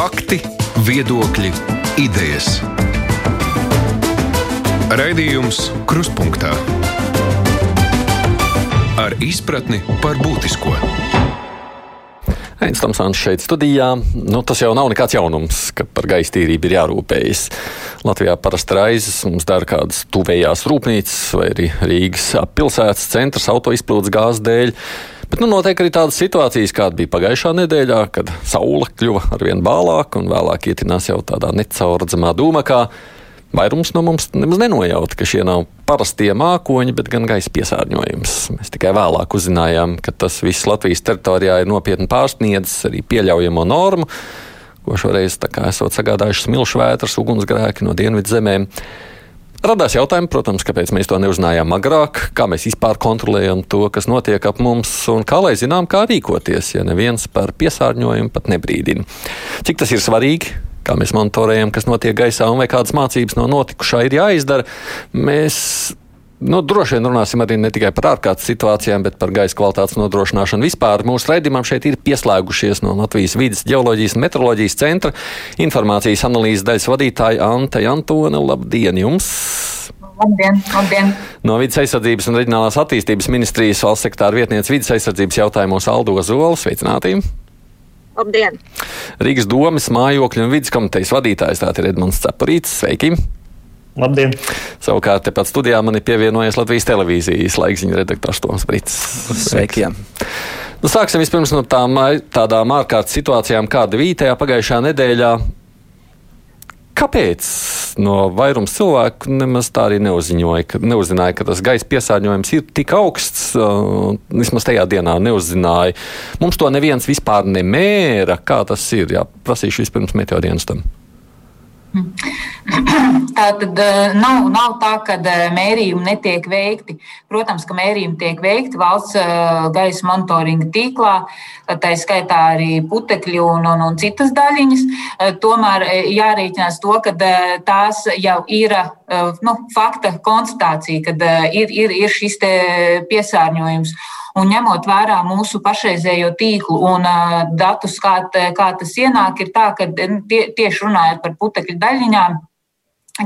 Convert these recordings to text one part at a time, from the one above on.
Fakti, viedokļi, idejas. Raidījums Kruspunkta ar izpratni par būtisko. Ains Tomsons šeit studijā. Nu, tas jau nav nekāds jaunums, ka par gaisa tīrību ir jārūpējas. Latvijā parasti raizes mums dara kādas tuvējās rūpnīcas vai arī Rīgas pilsētas centrs auto izplūdes gāzes dēļ. Bet nu, notiek arī tādas situācijas, kāda bija pagājušā nedēļā, kad saule kļuva arvien bālāka un vēlāk ietinās jau tādā necaurredzamā dūmakā. Vairums no mums nemaz nenojauta, ka šie nav parastie mākoņi, bet gan gaisa piesārņojums. Mēs tikai vēlāk uzzinājām, ka tas viss Latvijas teritorijā ir nopietni pārsniedzis arī pieļaujamo normu, ko šoreiz esot sagādājušas milšu vētras, ugunsgrēki no dienvidu zemēm. Radās jautājumi, protams, kāpēc mēs to neuzinājām agrāk, kā mēs vispār kontrolējam to, kas notiek ap mums, un kā lai zinām, kā rīkoties, ja neviens par piesārņojumu pat nebrīdina. Cik tas ir svarīgi? kā mēs monitorējam, kas notiek gaisā un vai kādas mācības no notikušā ir jāizdara. Mēs Nu, droši vien runāsim arī ne tikai par ārkārtas situācijām, bet par gaisa kvalitātes nodrošināšanu vispār. Mūsu raidījumam šeit ir pieslēgušies no Latvijas vidas geoloģijas un meteoroloģijas centra informācijas analīzes daļas vadītāja Ante Antone. Labdien jums! Labdien, labdien. No Vides aizsardzības un reģionālās attīstības ministrijas valsts sektāra vietniece vidas aizsardzības jautājumos Aldo Zola. Sveicināti! Labdien! Rīgas domas mājokļu un vidas komitejas vadītājs tātad ir Edmunds Cepurīts. Sveiki! Labdien! Savukārt, tepat studijā man ir pievienojies Latvijas televīzijas laikziņa redaktors Toms Brits. Sveiki! Nu, sāksim vispirms no tām tādām ārkārtas situācijām, kāda bija tajā pagājušā nedēļā. Kāpēc no vairums cilvēku nemaz tā arī neuziņoja, ka, neuzzināja, ka tas gaisa piesārņojums ir tik augsts? Uh, vismaz tajā dienā neuzzināja. Mums to neviens vispār nemēra. Kā tas ir? Jā, prasīšu vispirms meteordienestam. Tā tad nav, nav tā, ka mērījumi netiek veikti. Protams, ka mērījumi tiek veikti valsts gaisa monitoringa tīklā, tā skaitā arī putekļi un, un, un citas daļiņas. Tomēr jārēķinās to, ka tās jau ir nu, fakta konstatācija, kad ir, ir, ir šis piesārņojums. Un ņemot vērā mūsu pašreizējo tīklu un uh, datus, kā, kā tas ienāk, ir tā, ka tie, tieši runājot par putekļu daļiņām,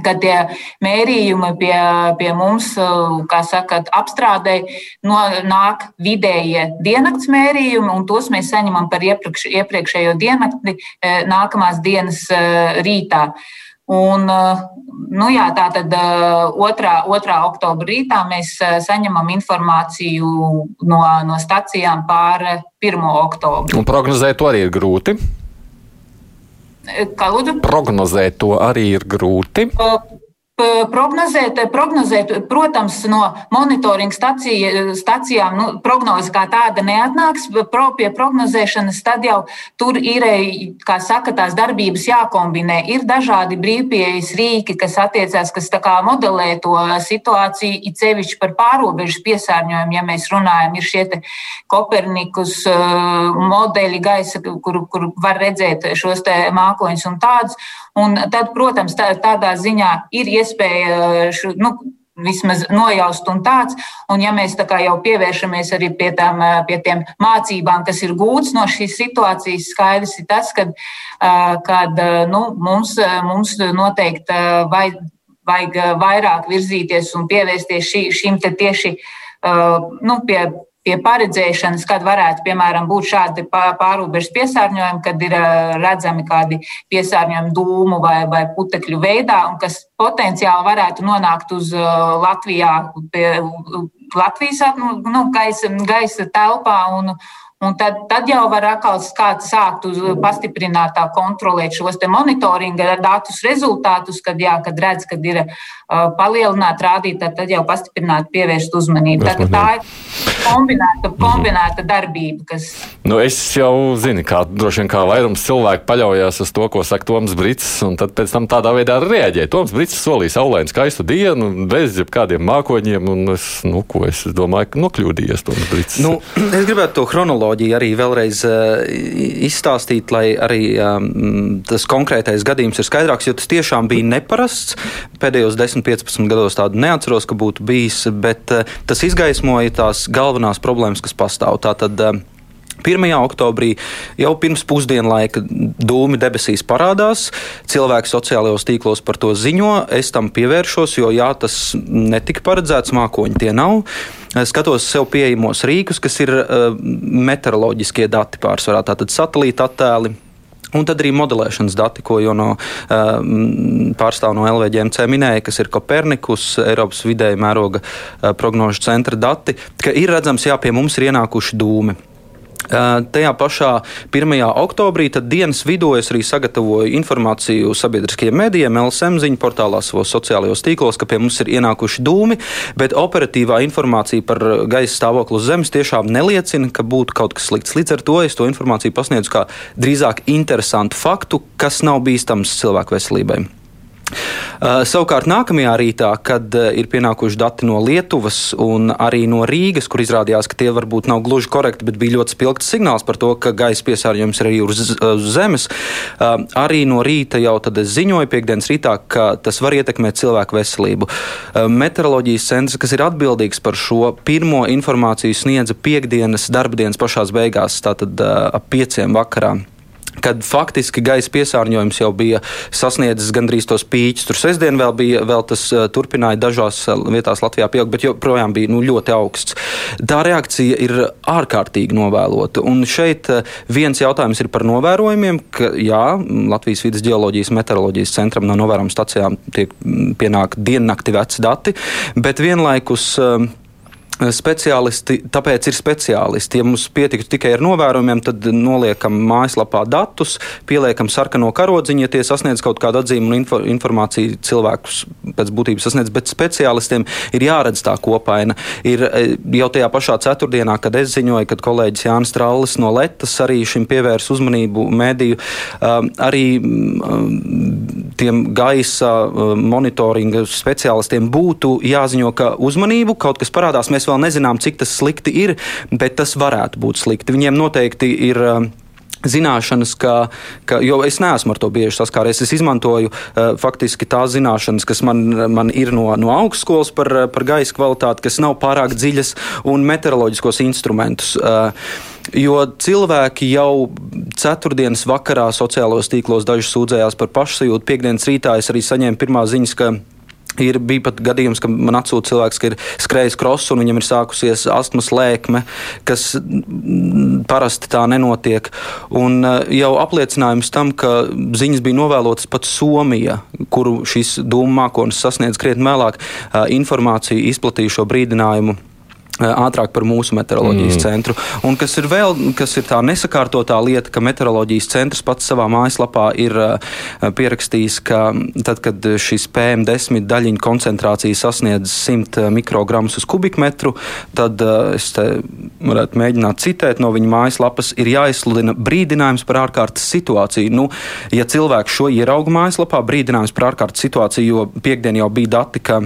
kad tie mērījumi pie, pie mums, kā saka, apstrādē, no, nāk vidējie diennakts mērījumi, un tos mēs saņemam par iepriekš, iepriekšējo diennakti nākamās dienas rītā. Un, nu jā, tā tad 2. 2. oktobra rītā mēs saņemam informāciju no, no stacijām pār 1. oktobru. Un prognozēt to arī ir grūti. Kā lūdzu? Prognozēt to arī ir grūti. Prognozēt, prognozēt, protams, no monitoringa stacija, stacijām nu, prognoze kā tāda neatnāks. Pro, pie prognozēšanas tad jau tur ir, kā saka, tās darbības jākombinē. Ir dažādi brīvpieejas rīki, kas attiecās, kas tā kā modelē to situāciju, it sevišķi par pārobežu piesārņojumu, ja mēs runājam, ir šie Kopernikus modeļi gaisa, kur, kur var redzēt šos mākoņus un tādus. Un tad, protams, tā, tādā ziņā ir iespēja šo, nu, vismaz nojaust un tāds. Un ja mēs tā kā jau pievēršamies arī pie, tām, pie tiem mācībām, kas ir gūts no šīs situācijas, skaidrs ir tas, ka kad, nu, mums, mums noteikti vajag, vajag vairāk virzīties un pievērsties šī, te tieši nu, pie pie paredzēšanas, kad varētu, piemēram, būt šādi pārobežu piesārņojumi, kad ir redzami kādi piesārņojumi dūmu vai, vai putekļu veidā, un kas potenciāli varētu nonākt uz Latvijā, pie Latvijas nu, nu, gaisa, gaisa telpā. Un, Un tad, tad jau var atkal sākt uz pastiprinātā kontrolēt šos monitoringa datus rezultātus, kad, jā, kad redz, kad ir uh, palielināti rādītāji, tad jau pastiprināti pievērst uzmanību. Tad, tā ir kombinēta, kombinēta darbība, kas. Nu, es jau zinu, kā droši vien kā vairums cilvēku paļaujas uz to, ko saka Toms Brits, un tad pēc tam tādā veidā reaģē. Toms Brits solīja saulainu skaistu dienu, bez jebkādiem mākoņiem, un es, nu, ko es domāju, ka nokļūdījies Toms Brits. Nu, es gribētu to chronoloģiju kronoloģiju arī vēlreiz uh, izstāstīt, lai arī um, tas konkrētais gadījums ir skaidrāks, jo tas tiešām bija neparasts. Pēdējos 10-15 gados tādu neatceros, ka būtu bijis, bet uh, tas izgaismoja tās galvenās problēmas, kas pastāv. Tātad, uh, 1. oktobrī jau pirms pusdienlaika dūmi debesīs parādās. Cilvēki sociālajos tīklos par to ziņo. Es tam pievēršos, jo jā, tas netika paredzēts, mākoņi tie nav. Skatos sev pieejamos rīkus, kas ir uh, meteoroloģiskie dati pārsvarā, tātad satelīta attēli, Un tad arī modelēšanas dati, ko jau no uh, pārstāv no LVģMC minēja, kas ir Kopernikus, Eiropas vidēja mēroga uh, prognožu centra dati, ka ir redzams, jā, pie mums ir ienākuši dūmi. Tajā pašā 1. oktobrī, dienas vidū es arī sagatavoju informāciju sabiedriskajiem medijiem, LSM ziņu portālā, savos sociālajos tīklos, ka pie mums ir ienākuši dūmi, bet operatīvā informācija par gaisa stāvokli uz zemes tiešām neliecina, ka būtu kaut kas slikts. Līdz ar to es to informāciju pasniedzu kā drīzāk interesantu faktu, kas nav bīstams cilvēku veselībai. Uh, savukārt nākamajā rītā, kad uh, ir pienākuši dati no Lietuvas un arī no Rīgas, kur izrādījās, ka tie varbūt nav gluži korekti, bet bija ļoti spilgts signāls par to, ka gaisa piesārņojums ir arī uz, uz zemes, uh, arī no rīta jau tad es ziņoju piekdienas rītā, ka tas var ietekmēt cilvēku veselību. Meteoroloģijas centrs, kas ir atbildīgs par šo pirmo informāciju, sniedza piekdienas darbdienas pašās beigās, tātad ap pieciem vakarā kad faktiski gaisa piesārņojums jau bija sasniedzis gandrīz tos pīķus. Tur sestdien vēl bija, vēl tas uh, turpināja dažās uh, vietās Latvijā pieaugt, bet joprojām bija nu, ļoti augsts. Tā reakcija ir ārkārtīgi novēlota. Un šeit uh, viens jautājums ir par novērojumiem, ka jā, Latvijas vidas geoloģijas meteoroloģijas centram no novērojuma stacijām tiek pienāk diennakti veci dati, bet vienlaikus uh, Speciālisti, tāpēc ir speciālisti. Ja mums pietiktu tikai ar novērojumiem, tad noliekam mājaslapā datus, pieliekam sarkano karodziņu, ja tie sasniedz kaut kādu atzīmu un info, informāciju cilvēkus pēc būtības sasniedz, bet speciālistiem ir jāredz tā kopaina. Ir e, jau tajā pašā ceturtdienā, kad es ziņoju, kad kolēģis Jānis Trallis no Letas arī šim pievērs uzmanību mēdīju, arī tiem gaisa monitoringa speciālistiem būtu jāziņo, ka uzmanību kaut kas parādās. Mēs vēl nezinām, cik tas slikti ir, bet tas varētu būt slikti. Viņiem noteikti ir uh, zināšanas, ka, ka, jo es neesmu ar to bieži saskāries. Es izmantoju uh, faktiski tās zināšanas, kas man, man ir no, no augstskolas par, par gaisa kvalitāti, kas nav pārāk dziļas, un meteoroloģiskos instrumentus. Uh, Jo cilvēki jau ceturtdienas vakarā sociālajos tīklos daži sūdzējās par pašsajūtu. Piektdienas rītā es arī saņēmu pirmās ziņas, ka Ir bija pat gadījums, ka man atsūta cilvēks, ka ir skrējis krosu un viņam ir sākusies astmas lēkme, kas parasti tā nenotiek. Un eh, jau apliecinājums tam, ka ziņas bija novēlotas pat Somija, kuru šis dūmu mākonis sasniedz krietni vēlāk, eh, informāciju izplatīja šo brīdinājumu ātrāk par mūsu meteoroloģijas mm. centru. Un kas ir vēl, kas ir tā nesakārtotā lieta, ka meteoroloģijas centrs pats savā mājaslapā ir pierakstījis, ka tad, kad šis PM10 daļiņu koncentrācija sasniedz 100 mikrogramus uz kubikmetru, tad es varētu mēģināt citēt no viņa mājaslapas, ir jāizsludina brīdinājums par ārkārtas situāciju. Nu, ja cilvēks šo ierauga mājaslapā, brīdinājums par ārkārtas situāciju, jo piekdien jau bija dati, ka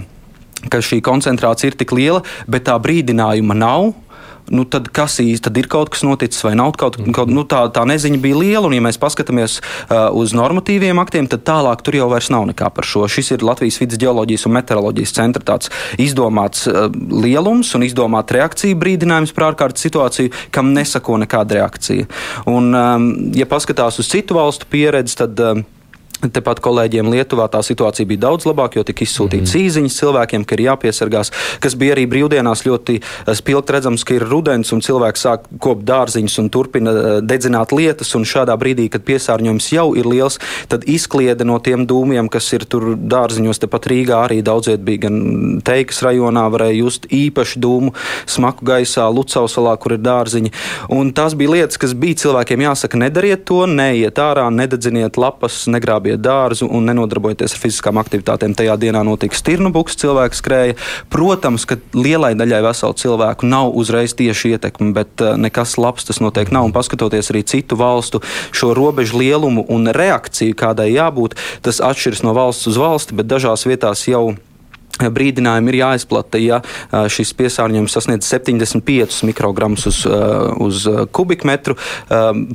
ka šī koncentrācija ir tik liela, bet tā brīdinājuma nav. Nu, tad kas tad ir kaut kas noticis, vai nav kaut kas tāds? Nu, tā, tā neziņa bija liela, un, ja mēs paskatāmies uh, uz normatīviem aktiem, tad tālāk tur jau vairs nav nekā par šo. Šis ir Latvijas vidas geoloģijas un meteoroloģijas centra tāds izdomāts uh, lielums un izdomāta reakcija brīdinājums par ārkārtas situāciju, kam nesako nekāda reakcija. Un, um, ja paskatās uz citu valstu pieredzi, tad. Uh, Tepat kolēģiem Lietuvā tā situācija bija daudz labāka, jo tika izsūtīts mm. īsiņas cilvēkiem, ka ir jāpiesargās, kas bija arī brīvdienās ļoti eh, spilgti redzams, ka ir rudens un cilvēks sāk kopt dārziņus un turpina eh, dedzināt lietas. Un šādā brīdī, kad piesārņojums jau ir liels, tad izkliede no tiem dūmiem, kas ir tur dārziņos, tepat Rīgā arī daudziet bija gan Teikas rajonā, varēja just īpaši dūmu smaku gaisā, Lucausalā, kur ir dārziņi. Un tās bija lietas, kas bija cilvēkiem jāsaka, nedariet to, neiet ārā, nededziniet lapas, negrābiet pie dārzu un nenodarbojieties ar fiziskām aktivitātēm. Tajā dienā notika stirnu buks, cilvēks skrēja. Protams, ka lielai daļai veselu cilvēku nav uzreiz tieši ietekme, bet eh, nekas labs tas noteikti nav. Un paskatoties arī citu valstu šo robežu lielumu un reakciju, kādai jābūt, tas atšķiras no valsts uz valsti, bet dažās vietās jau brīdinājumi ir jāizplata, ja šis piesārņojums sasniedz 75 mikrogramus uz, uz kubikmetru.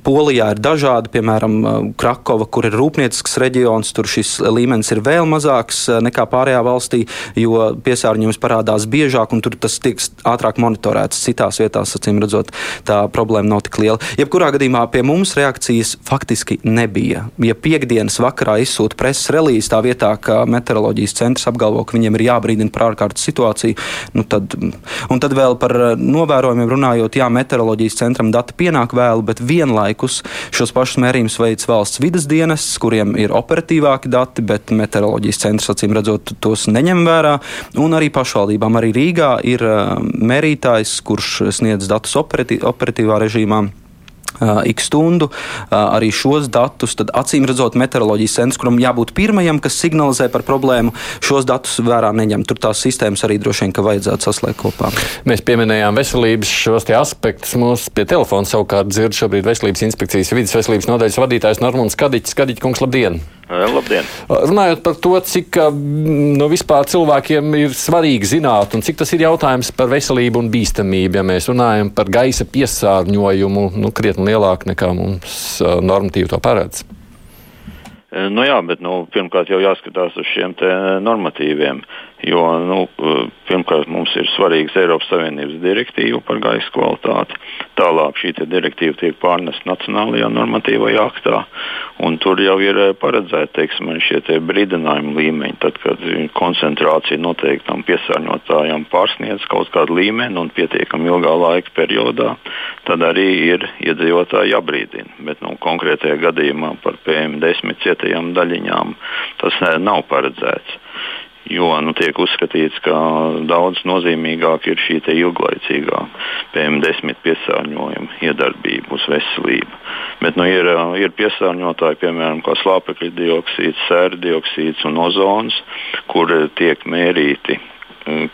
Polijā ir dažādi, piemēram, Krakova, kur ir rūpniecisks reģions, tur šis līmenis ir vēl mazāks nekā pārējā valstī, jo piesārņojums parādās biežāk un tur tas tiek ātrāk monitorēts. Citās vietās, acīm redzot, tā problēma nav tik liela. Jebkurā gadījumā pie mums reakcijas faktiski nebija. Ja piekdienas vakarā izsūta preses relīzi tā vietā, ka meteoroloģijas centrs apgalvo, ka viņiem ir jābrīdina par ārkārtas situāciju. Nu, tad, un tad vēl par eh, novērojumiem runājot, jā, meteoroloģijas centram dati pienāk vēlu, bet vienlaikus šos pašus mērījumus veids valsts vidas dienests, kuriem ir operatīvāki dati, bet meteoroloģijas centrs acīm redzot tos neņem vērā. Un arī pašvaldībām, arī Rīgā ir eh, mērītājs, kurš sniedz datus operatīvā režīmā x stundu arī šos datus, tad acīm redzot, meteoroloģijas centrs, kuram jābūt pirmajam, kas signalizē par problēmu, šos datus vērā neņem. Tur tās sistēmas arī droši vien vajadzētu saslēgt kopā. Mēs pieminējām veselības šos aspektus. Mums pie telefona savukārt dzird šobrīd veselības inspekcijas vidas veselības nodaļas vadītājs Normons Kadiķis. Kadiķis kungs, labdien! Labdien! Runājot par to, cik nu, vispār cilvēkiem ir svarīgi zināt, un cik tas ir jautājums par veselību un bīstamību, ja mēs runājam par gaisa piesārņojumu, nu, krietni lielāku nekā mums normatīvi to paredz. Nu jā, bet nu, pirmkārt jau jāskatās uz šiem normatīviem. Jo nu, pirmkārt mums ir svarīgs Eiropas Savienības direktīva par gaisa kvalitāti. Tālāk šī direktīva tiek pārnesta nacionālajā normatīvajā aktā. Tur jau ir eh, paredzēti teiksim, šie brīdinājumu līmeņi. Tad, kad koncentrācija noteiktam piesārņotājam pārsniedz kaut kādu līmeni un pietiekami ilgā laika periodā, tad arī ir iedzīvotāji jābrīdina. Bet nu, konkrētajā gadījumā par PM10 cietajām daļiņām tas eh, nav paredzēts jo nu, tiek uzskatīts, ka daudz nozīmīgāk ir šī ilglaicīgā PM10 piesārņojuma iedarbība uz veselību. Bet nu, ir, ir piesārņotāji, piemēram, kā slāpekļa dioksīds, sēra dioksīds un ozons, kur tiek mērīti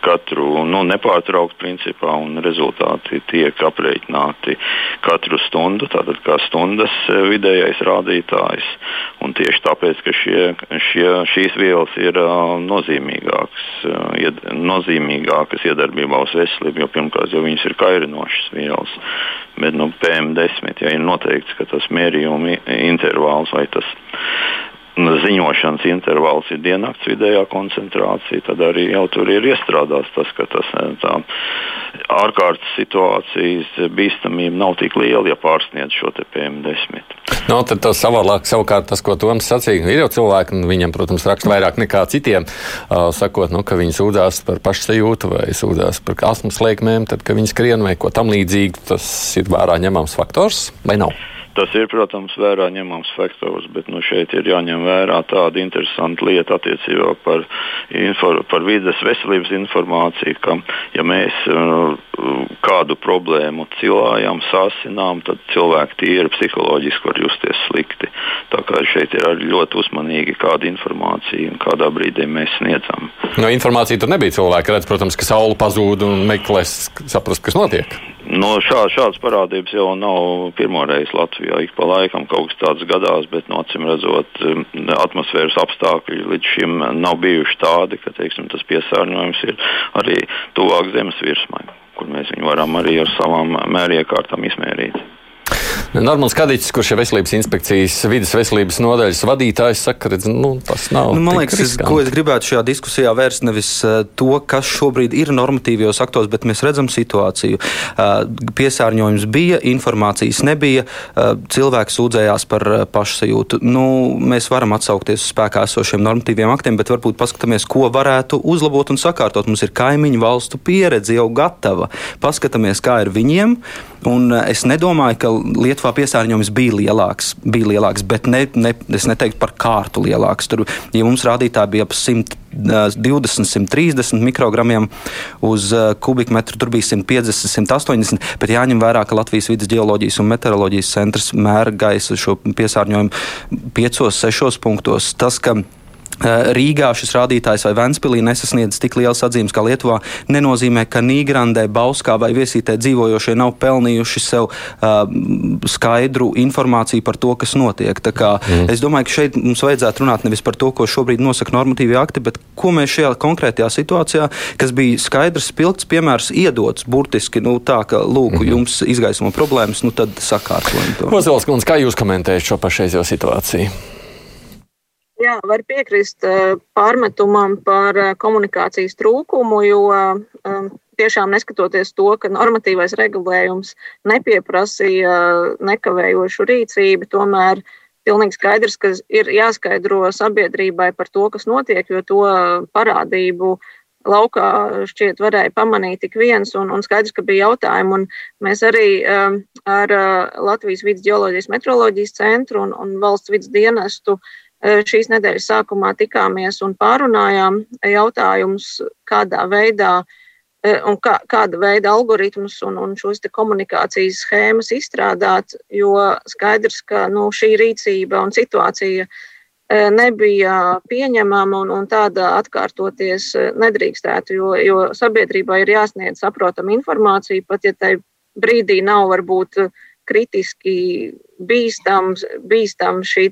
katru nu, nepārtraukt principā, un rezultāti tiek aprēķināti katru stundu, tātad kā stundas e, vidējais rādītājs. Un tieši tāpēc, ka šie, šie, šīs vielas ir uh, nozīmīgākas, uh, ied, nozīmīgākas iedarbībā uz veselību, jo pirmkārt jau viņas ir kairinošas vielas. Bet nu, PM10, ja ir noteikts, ka tas mērījuma intervāls vai tas ziņošanas intervāls ir diennakts vidējā koncentrācija, tad arī jau tur ir iestrādāts tas, ka tas eh, tā, ārkārtas situācijas bīstamība nav tik liela, ja pārsniedz šo PM10. No, tad tas savādāk, savukārt tas, ko Toms sacīja, ir jau cilvēki, un viņam, protams, raksta vairāk nekā citiem, uh, sakot, nu, ka viņi sūdzās par pašsajūtu vai sūdzās par asmas liekmēm, tad, ka viņi skrien vai ko tam līdzīgu, tas ir vērā ņemams faktors vai nav? Tas ir, protams, vērā ņemams faktors, bet nu, šeit ir jāņem vērā tāda interesanta lieta attiecībā par, infor, par vidas veselības informāciju, ka, ja mēs uh, kādu problēmu cilājam, sāsinām, tad cilvēki tīri psiholoģiski var justies slikti. Tā kā šeit ir ļoti uzmanīgi, kāda informācija un kādā brīdī mēs sniedzam. No informācija tur nebija. Cilvēki redz, protams, ka saule pazūd un meklēs saprast, kas notiek. No šā, šādas parādības jau nav pirmoreiz Latvijā. Ik pa laikam kaut kas tāds gadās, bet no acīm redzot, um, atmosfēras apstākļi līdz šim nav bijuši tādi, ka teiksim, tas piesārņojums ir arī tuvāk zemes virsmai, kur mēs viņu varam arī ar savām mēriekārtām izmērīt. Normāls Kadiņš, kurš ir veselības inspekcijas vidas veselības nodaļas vadītājs, saka, ka nu, tas nav. Nu, man liekas, es, ko es gribētu šajā diskusijā vērst nevis uh, to, kas šobrīd ir normatīvajos aktos, bet mēs redzam situāciju. Uh, piesārņojums bija, informācijas nebija, uh, cilvēks sūdzējās par pašsajūtu. Nu, mēs varam atsaukties uz spēkā esošiem normatīviem aktiem, bet varbūt paskatāmies, ko varētu uzlabot un sakārtot. Mums ir kaimiņu valstu pieredze jau gatava. Paskatāmies, kā ir viņiem. Un es nedomāju, ka Lietuvā piesārņojums bija lielāks, bija lielāks bet ne, ne, es neteiktu par kārtu lielāks. Tur, ja mums rādītāji bija ap 120, 130 mikrogramiem uz kubikmetru, tur bija 150, 180, bet jāņem vērā, ka Latvijas vidas geoloģijas un meteoroloģijas centrs mēra gaisa šo piesārņojumu 5, 6 punktos. Tas, ka Rīgā šis rādītājs vai Ventspīlī nesasniedz tik liels atzīmes kā Lietuvā, nenozīmē, ka Nīgrandē, Bauskā vai Viesītē dzīvojošie nav pelnījuši sev uh, skaidru informāciju par to, kas notiek. Mm. Es domāju, ka šeit mums vajadzētu runāt nevis par to, ko šobrīd nosaka normatīvie akti, bet ko mēs šajā konkrētajā situācijā, kas bija skaidrs, spilgts piemērs, iedots burtiski nu, tā, ka lūk, mm -hmm. jums izgaismo problēmas, nu tad sakārtojam to. Kundze, kā jūs komentējat šo pašreizējo situāciju? Jā, var piekrist eh, pārmetumam par eh, komunikācijas trūkumu, jo eh, tiešām neskatoties to, ka normatīvais regulējums nepieprasīja nekavējošu rīcību, tomēr pilnīgi skaidrs, ka ir jāskaidro sabiedrībai par to, kas notiek, jo to parādību laukā šķiet varēja pamanīt tik viens, un, un skaidrs, ka bija jautājumi. Un mēs arī um, ar Latvijas vidus geoloģijas metroloģijas centru un, un valsts vidus dienestu uh, šīs nedēļas sākumā tikāmies un pārunājām jautājumus, kādā veidā un kā, kāda veida algoritmus un, un šos komunikācijas schēmas izstrādāt, jo skaidrs, ka nu, šī rīcība un situācija nebija pieņemama un, un tāda atkārtoties nedrīkstētu, jo, jo sabiedrībai ir jāsniedz saprotama informācija, pat ja tai brīdī nav varbūt kritiski bīstams, bīstams šī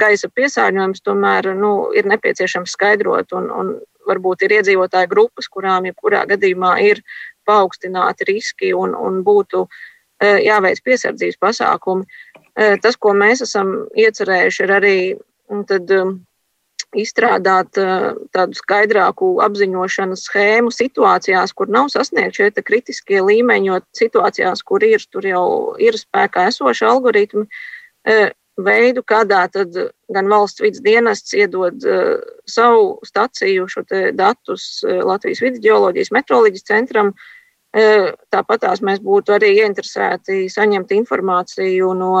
gaisa piesārņojums, tomēr nu, ir nepieciešams skaidrot. Un, un varbūt ir iedzīvotāju grupas, kurām jebkurā gadījumā ir paaugstināti riski un, un būtu e, jāveic piesardzības pasākumi. E, tas, ko mēs esam iecerējuši, ir arī tad, izstrādāt uh, tādu skaidrāku apziņošanas schēmu situācijās, kur nav sasniegti šie kritiskie līmeņi, jo situācijās, kur ir, tur jau ir spēkā esoši algoritmi, uh, veidu, kādā tad gan valsts vidas dienests iedod uh, savu staciju, šo datus Latvijas vidas geoloģijas metroloģijas centram. Tāpat tās mēs būtu arī ieinteresēti saņemt informāciju no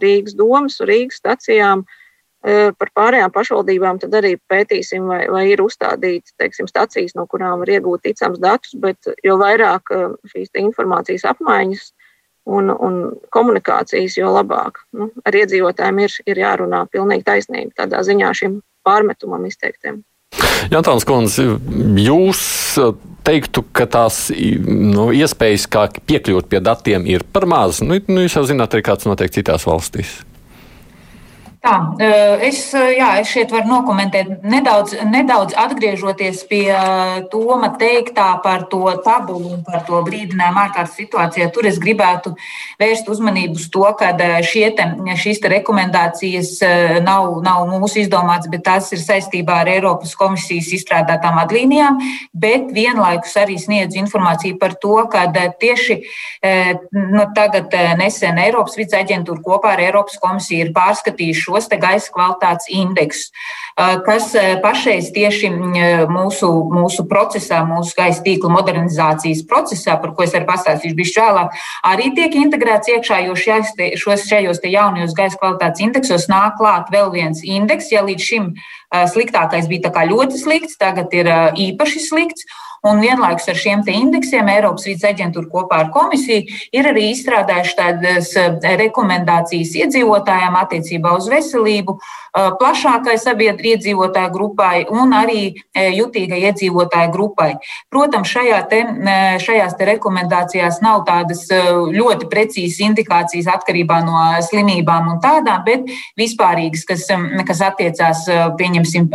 Rīgas domas, Rīgas stacijām, uh, Par pārējām pašvaldībām tad arī pētīsim, vai, vai ir uzstādītas teiksim, stacijas, no kurām var iegūt ticams datus, bet jo vairāk šīs informācijas apmaiņas un, un komunikācijas, jo labāk. Nu, ar iedzīvotājiem ir, ir jārunā pilnīgi taisnība tādā ziņā šim pārmetumam izteiktiem. Jantāns Kundze, jūs teiktu, ka tās nu, iespējas, kā piekļūt pie datiem, ir par maz. Nu, nu, jūs jau zināt, arī kāds notiek citās valstīs. Tā, es, jā, es šeit varu nokomentēt nedaudz, nedaudz atgriežoties pie Toma teiktā par to tabulu un par to brīdinājumu ārkārtas situācijā. Tur es gribētu vērst uzmanību uz to, ka te, šīs te rekomendācijas nav, nav mūsu izdomātas, bet tās ir saistībā ar Eiropas komisijas izstrādātām vadlīnijām, bet vienlaikus arī sniedz informāciju par to, ka tieši nu, tagad nesen Eiropas vidas aģentūra kopā ar Eiropas komisiju ir pārskatījuši šos gaisa kvalitātes indeksus, kas pašreiz tieši mūsu, mūsu procesā, mūsu gaisa tīkla modernizācijas procesā, par ko es arī pastāstīšu bišķi vēlāk, arī tiek integrēts iekšā, jo šos, šajos jaunajos gaisa kvalitātes indeksos nāk klāt vēl viens indeks, ja līdz šim sliktākais bija ļoti slikts, tagad ir īpaši slikts. Un vienlaikus ar šiem indeksiem Eiropas vidas aģentūra kopā ar komisiju ir arī izstrādājuši tādas rekomendācijas iedzīvotājiem attiecībā uz veselību, plašākai sabiedrības iedzīvotāju grupai un arī jutīgai iedzīvotāju grupai. Protams, šajā te, šajās te rekomendācijās nav tādas ļoti precīzas indikācijas atkarībā no slimībām un tādām, bet vispārīgas, kas, kas attiecās, pieņemsim,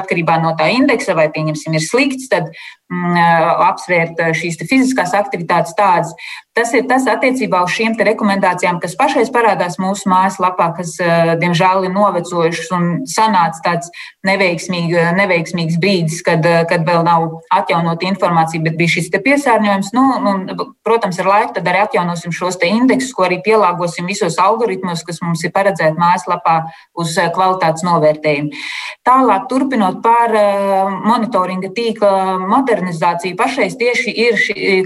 atkarībā no tā indeksa vai, pieņemsim, ir slikts, tad apsvērt šīs fiziskās aktivitātes tādas. Tas ir tas attiecībā uz šīm rekomendācijām, kas pašreiz parādās mūsu mājaslapā, kas, diemžēl, ir novecojušas un sanāca tāds neveiksmīg, neveiksmīgs brīdis, kad, kad vēl nav atjaunota informācija, bet bija šis piesārņojums. Nu, nu, protams, ar laiku tad arī atjaunosim šos indeksus, ko arī pielāgosim visos algoritmos, kas mums ir paredzēti mājaslapā uz kvalitātes novērtējumu. Tālāk, turpinot par monitoringa tīkla modernizāciju pašreiz tieši ir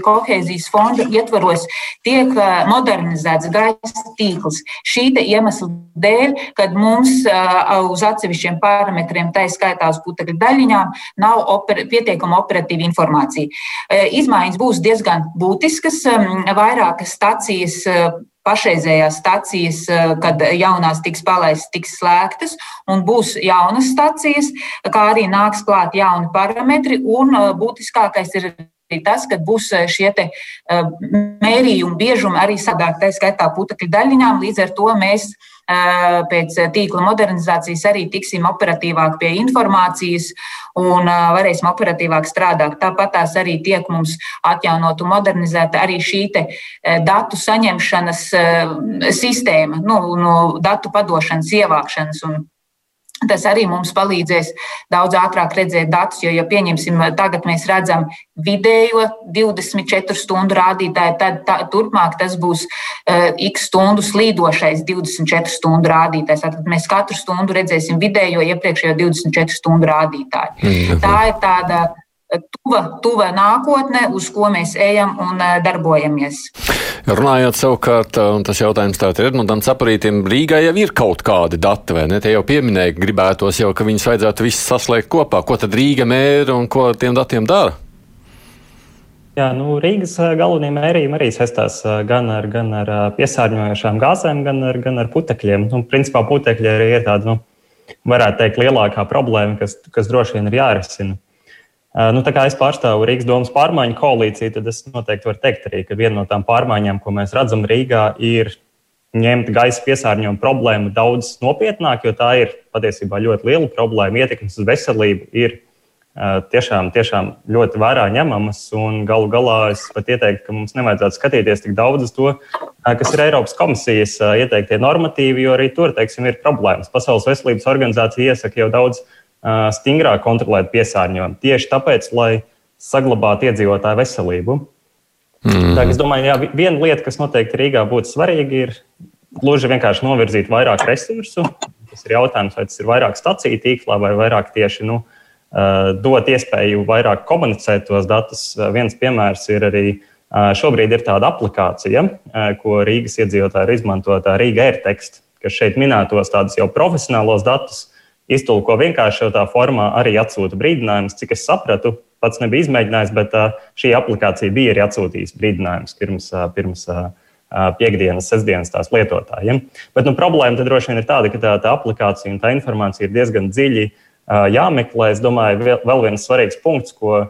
kohēzijas fonda ietvaros, tiek modernizēts gaisa tīkls. Šī iemesla dēļ, kad mums uz atsevišķiem parametriem, tā skaitā uz putekļu daļiņām, nav oper, pietiekama operatīva informācija. Izmaiņas būs diezgan būtiskas, vairākas stacijas pašreizējās stacijas, kad jaunās tiks palaistas, tiks slēgtas, un būs jaunas stacijas, kā arī nāks klāt jauni parametri, un būtiskākais ir arī tas, ka būs šie te, uh, mērījumi biežumi arī sadāk, tā skaitā putekļu daļiņām. Līdz ar to mēs uh, pēc tīkla modernizācijas arī tiksim operatīvāk pie informācijas un uh, varēsim operatīvāk strādāt. Tāpat tās arī tiek mums atjaunot un modernizēta arī šī te, datu saņemšanas sistēma, nu, no datu padošanas, ievākšanas un Tas arī mums palīdzēs daudz ātrāk redzēt datus, jo, ja pieņemsim, tagad mēs redzam vidējo 24 stundu rādītāju, tad tā, turpmāk tas būs uh, x stundu slīdošais 24 stundu rādītājs. Tad mēs katru stundu redzēsim vidējo iepriekšējo 24 stundu rādītāju. Mm. Tā ir tāda tuva, tuva nākotne, uz ko mēs ejam un eh, darbojamies. Runājot savukārt, un tas jautājums tātad ir Edmundam Caparītam, Rīgā jau ir kaut kādi dati, vai ne? Tie jau pieminēja, gribētos jau, ka viņus vajadzētu visus saslēgt kopā. Ko tad Rīga mēra un ko tiem datiem dara? Jā, nu, Rīgas eh, galvenie mērījumi arī saistās eh, gan ar, gan ar piesārņojošām gāzēm, gan ar, gan ar putekļiem. Nu, principā putekļi arī ir tāda, nu, varētu teikt, lielākā problēma, kas, kas droši vien ir jārisina. Nu, tā kā es pārstāvu Rīgas domas pārmaiņu koalīciju, tad es noteikti varu teikt arī, ka viena no tām pārmaiņām, ko mēs redzam Rīgā, ir ņemt gaisa piesārņojumu problēmu daudz nopietnāk, jo tā ir patiesībā ļoti liela problēma. Ietekmes uz veselību ir tiešām, tiešām ļoti vērā ņemamas. Galu galā es pat ieteiktu, ka mums nevajadzētu skatīties tik daudz uz to, kas ir Eiropas komisijas ieteiktie normatīvi, jo arī tur teiksim, ir problēmas. Pasaules veselības organizācija iesaka jau daudz stingrāk kontrolēt piesārņojumu. Tieši tāpēc, lai saglabātu iedzīvotāju veselību. Mm. Tā, es domāju, ka viena lieta, kas noteikti Rīgā būtu svarīga, ir gluži vienkārši novirzīt vairāk resursu. Tas ir jautājums, vai tas ir vairāk staciju tīklā vai vairāk tieši nu, dot iespēju vairāk komunicēt tos datus. Viens piemērs ir arī šobrīd ir tāda aplikācija, ko Rīgas iedzīvotāji ir izmantota Rīga AirText, kas šeit minētos tādus jau profesionālos datus iztulko vienkāršotā formā, arī atsūta brīdinājumus. Cik es sapratu, pats nebija izmēģinājis, bet šī aplikācija bija arī atsūtījusi brīdinājumus pirms, pirms piekdienas, sestdienas tās lietotājiem. Bet nu, problēma droši vien ir tāda, ka tā, tā aplikācija un tā informācija ir diezgan dziļi jāmeklē. Es domāju, vēl, viens svarīgs punkts, ko,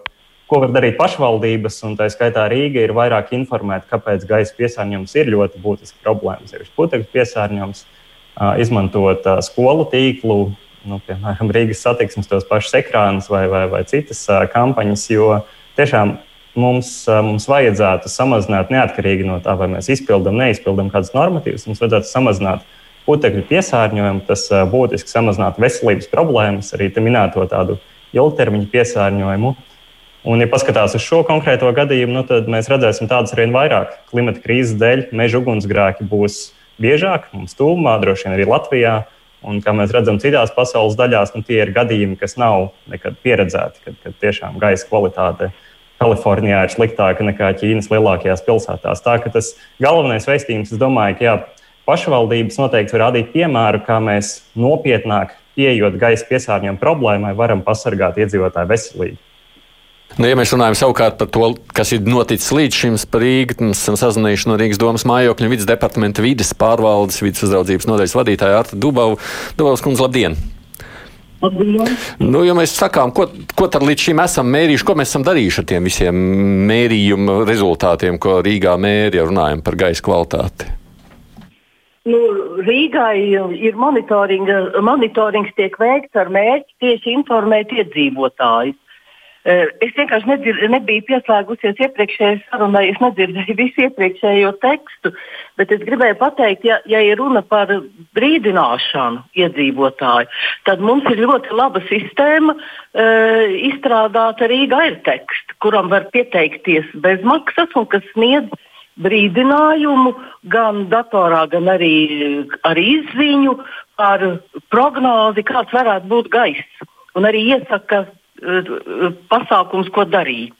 ko var darīt pašvaldības, un tā skaitā Rīga ir vairāk informēta, kāpēc gaisa piesārņojums ir ļoti būtisks problēmas. Ir putekļu piesārņojums, izmantot skolu tīklu, nu, piemēram, Rīgas satiksmes, tos pašus ekrānus vai, vai, vai citas uh, kampaņas, jo tiešām mums, uh, mums vajadzētu samazināt neatkarīgi no tā, vai mēs izpildām, neizpildām kādus normatīvus. Mums vajadzētu samazināt putekļu piesārņojumu, tas uh, būtiski samazinātu veselības problēmas, arī minēto tādu ilgtermiņa piesārņojumu. Un, ja paskatās uz šo konkrēto gadījumu, nu, tad mēs redzēsim tādus arvien vairāk. Klimata krīzes dēļ meža ugunsgrēki būs biežāk mums tūmā, droši vien arī Latvijā. Un, kā mēs redzam, citās pasaules daļās nu, tie ir gadījumi, kas nav nekad pieredzēti, kad, kad tiešām gaisa kvalitāte Kalifornijā ir sliktāka nekā Ķīnas lielākajās pilsētās. Tā ka tas galvenais vēstījums, es domāju, ka jā, pašvaldības noteikti var rādīt piemēru, kā mēs nopietnāk pieejot gaisa piesārņojuma problēmai, varam pasargāt iedzīvotāju veselību. Nu, ja mēs runājam savukārt par to, kas ir noticis līdz šim par Rīgu, mēs esam sazinājuši no Rīgas domas mājokļu vidas departamenta vidas pārvaldes vidas uzraudzības nodaļas vadītāja Arta Dubavu. Dubavas kundze, labdien! Nu, ja mēs sakām, ko, ko tad līdz šim esam mērījuši, ko mēs esam darījuši ar tiem visiem mērījumu rezultātiem, ko Rīgā mērīja, ja runājam par gaisa kvalitāti? Nu, Rīgai ir monitorings, tiek veikts ar mērķi tieši informēt iedzīvotājus. Eh, es vienkārši nedzir, nebiju pieslēgusies iepriekšējai sarunai, es nedzirdēju visu iepriekšējo tekstu, bet es gribēju pateikt, ja, ja ir runa par brīdināšanu iedzīvotāju, tad mums ir ļoti laba sistēma uh, izstrādāta Rīga ir teksts, kuram var pieteikties bezmaksas un kas sniedz brīdinājumu gan datorā, gan arī ar izziņu par prognozi, kāds varētu būt gaiss. Un arī iesaka pasākums, ko darīt.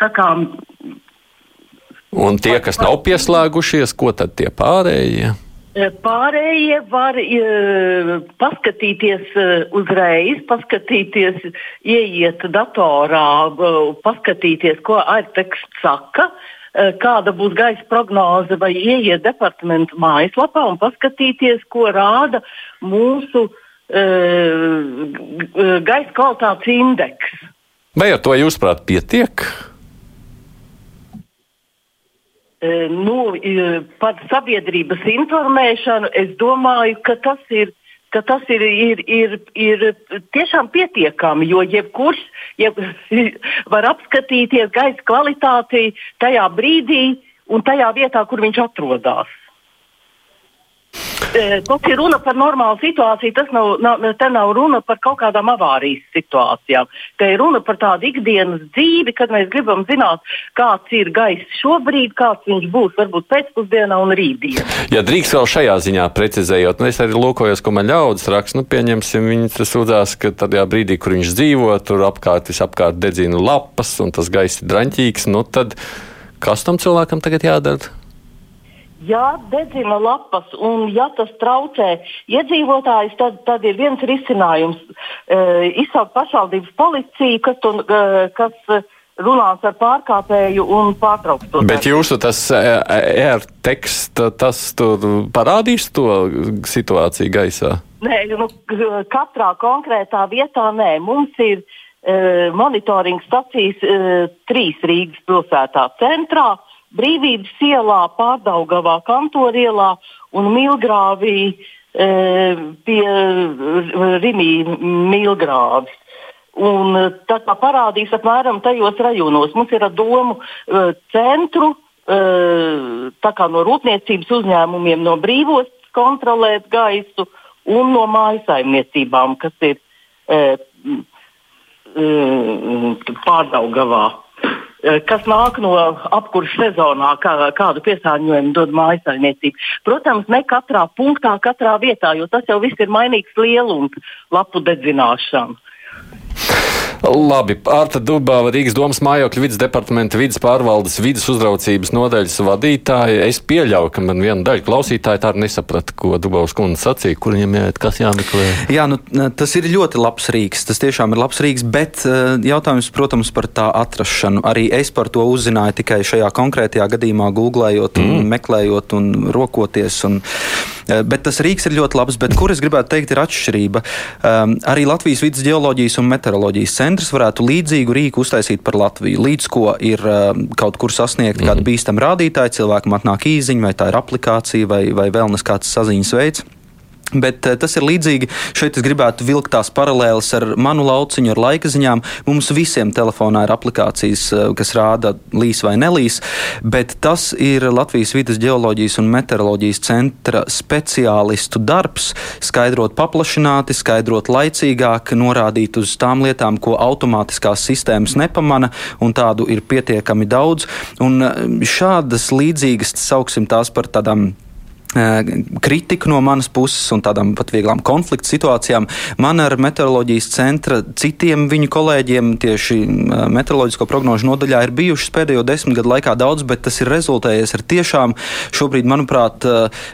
Tā kā, Un tie, kas nav pieslēgušies, ko tad tie pārējie? Pārējie var uh, paskatīties uh, uzreiz, paskatīties, ieiet datorā, uh, paskatīties, ko AirText saka, kāda būs gaisa prognoze, vai ieiet departamentu mājaslapā un paskatīties, ko rāda mūsu uh, gaisa kvalitātes indeks. Vai ar to jūsuprāt pietiek? Uh, nu, par sabiedrības informēšanu es domāju, ka tas ir ka tas ir, ir, ir, ir tiešām pietiekami, jo jebkurš jeb, var apskatīties gaisa kvalitāti tajā brīdī un tajā vietā, kur viņš atrodas. E, tas ir runa par normālu situāciju. Tas nav, nav, te nav runa par kaut kādām avārijas situācijām. Te ir runa par tādu ikdienas dzīvi, kad mēs gribam zināt, kāds ir gaiss šobrīd, kāds viņš būs varbūt pēcpusdienā un rītdienā. Ja drīkst vēl šajā ziņā precizējot, nu es arī lūkojos, ko man ļaudis raksta. Nu, pieņemsim, viņi sūdzās, ka tajā brīdī, kur viņš dzīvo, tur apkārt visapkārt dedzina lapas un tas gaiss ir draņķīgs. Nu, tad kas tam cilvēkam tagad jādara? Ja dedzina lapas un ja tas traucē iedzīvotājus, tad, tad ir viens risinājums e, - izsaukt pašvaldības policiju, kas, tu, e, kas runās ar pārkāpēju un pārtrauks to. Bet jūsu tas e-teksts, tas tur parādīs to situāciju gaisā? Nē, nu, katrā konkrētā vietā nē. Mums ir e, monitoringa stacijas e, trīs Rīgas pilsētā centrā. Brīvības ielā, Pārdaugavā, Kantorielā un Milgrāvī e, pie Rimī Milgrāvis. Un e, tā kā parādīs apmēram tajos rajonos. Mums ir domu uh, centru, uh, tā kā no rūpniecības uzņēmumiem, no brīvos kontrolēt gaisu un no mājasaimniecībām, kas ir uh, uh, pārdaugavā. Eh, kas nāk no apkurses sezonā, kā, kādu piesārņojumu dod mājasaimniecība. Protams, ne katrā punktā, katrā vietā, jo tas jau viss ir mainīgs lielums, lapu dedzināšana. Labi, Arta Dubāva, Rīgas domas mājokļu vidas departamenta vidas pārvaldes vidas uzraucības nodaļas vadītāja. Es pieļauju, ka man viena daļa klausītāja tā nesaprata, ko Dubāvas kundze sacīja, kur viņam jāiet, kas jāmeklē. Jā, nu, tas ir ļoti labs rīks. Tas tiešām ir labs rīks, bet eh, jautājums, protams, par tā atrašanu. Arī es par to uzzināju tikai šajā konkrētajā gadījumā, googlējot, mm. un meklējot un rokoties. Un, eh, bet tas rīks ir ļoti labs, bet kur es gribētu teikt, ir atšķirība. Um, arī Latvijas vidas geoloģijas un meteoroloģijas centrs varētu līdzīgu rīku uztaisīt par Latviju. Līdz ko ir uh, kaut kur sasniegt mm kādu mhm. bīstamu rādītāju, cilvēkam atnāk īziņa, vai tā ir aplikācija, vai, vai vēl nes kāds saziņas veids. Bet eh, tas ir līdzīgi. Šeit es gribētu vilkt tās paralēles ar manu lauciņu, ar laika ziņām. Mums visiem telefonā ir aplikācijas, eh, kas rāda līs vai nelīs, bet tas ir Latvijas vidas geoloģijas un meteoroloģijas centra speciālistu darbs. Skaidrot paplašināti, skaidrot laicīgāk, norādīt uz tām lietām, ko automātiskās sistēmas nepamana, un tādu ir pietiekami daudz. Un eh, šādas līdzīgas, sauksim tās par tādām kritiku no manas puses un tādām pat vieglām konflikta situācijām. Man ar meteoroloģijas centra citiem viņu kolēģiem tieši meteoroloģisko prognožu nodaļā ir bijušas pēdējo desmit gadu laikā daudz, bet tas ir rezultējies ar tiešām šobrīd, manuprāt,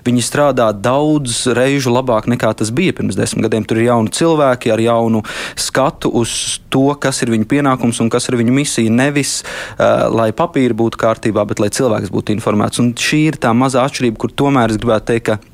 viņi strādā daudz reižu labāk nekā tas bija pirms desmit gadiem. Tur ir jauni cilvēki ar jaunu skatu uz to, kas ir viņu pienākums un kas ir viņu misija. Nevis, lai papīri būtu kārtībā, bet lai cilvēks būtu informēts. Un šī ir tā mazā atšķirība, kur tomēr es gribētu teikt, ka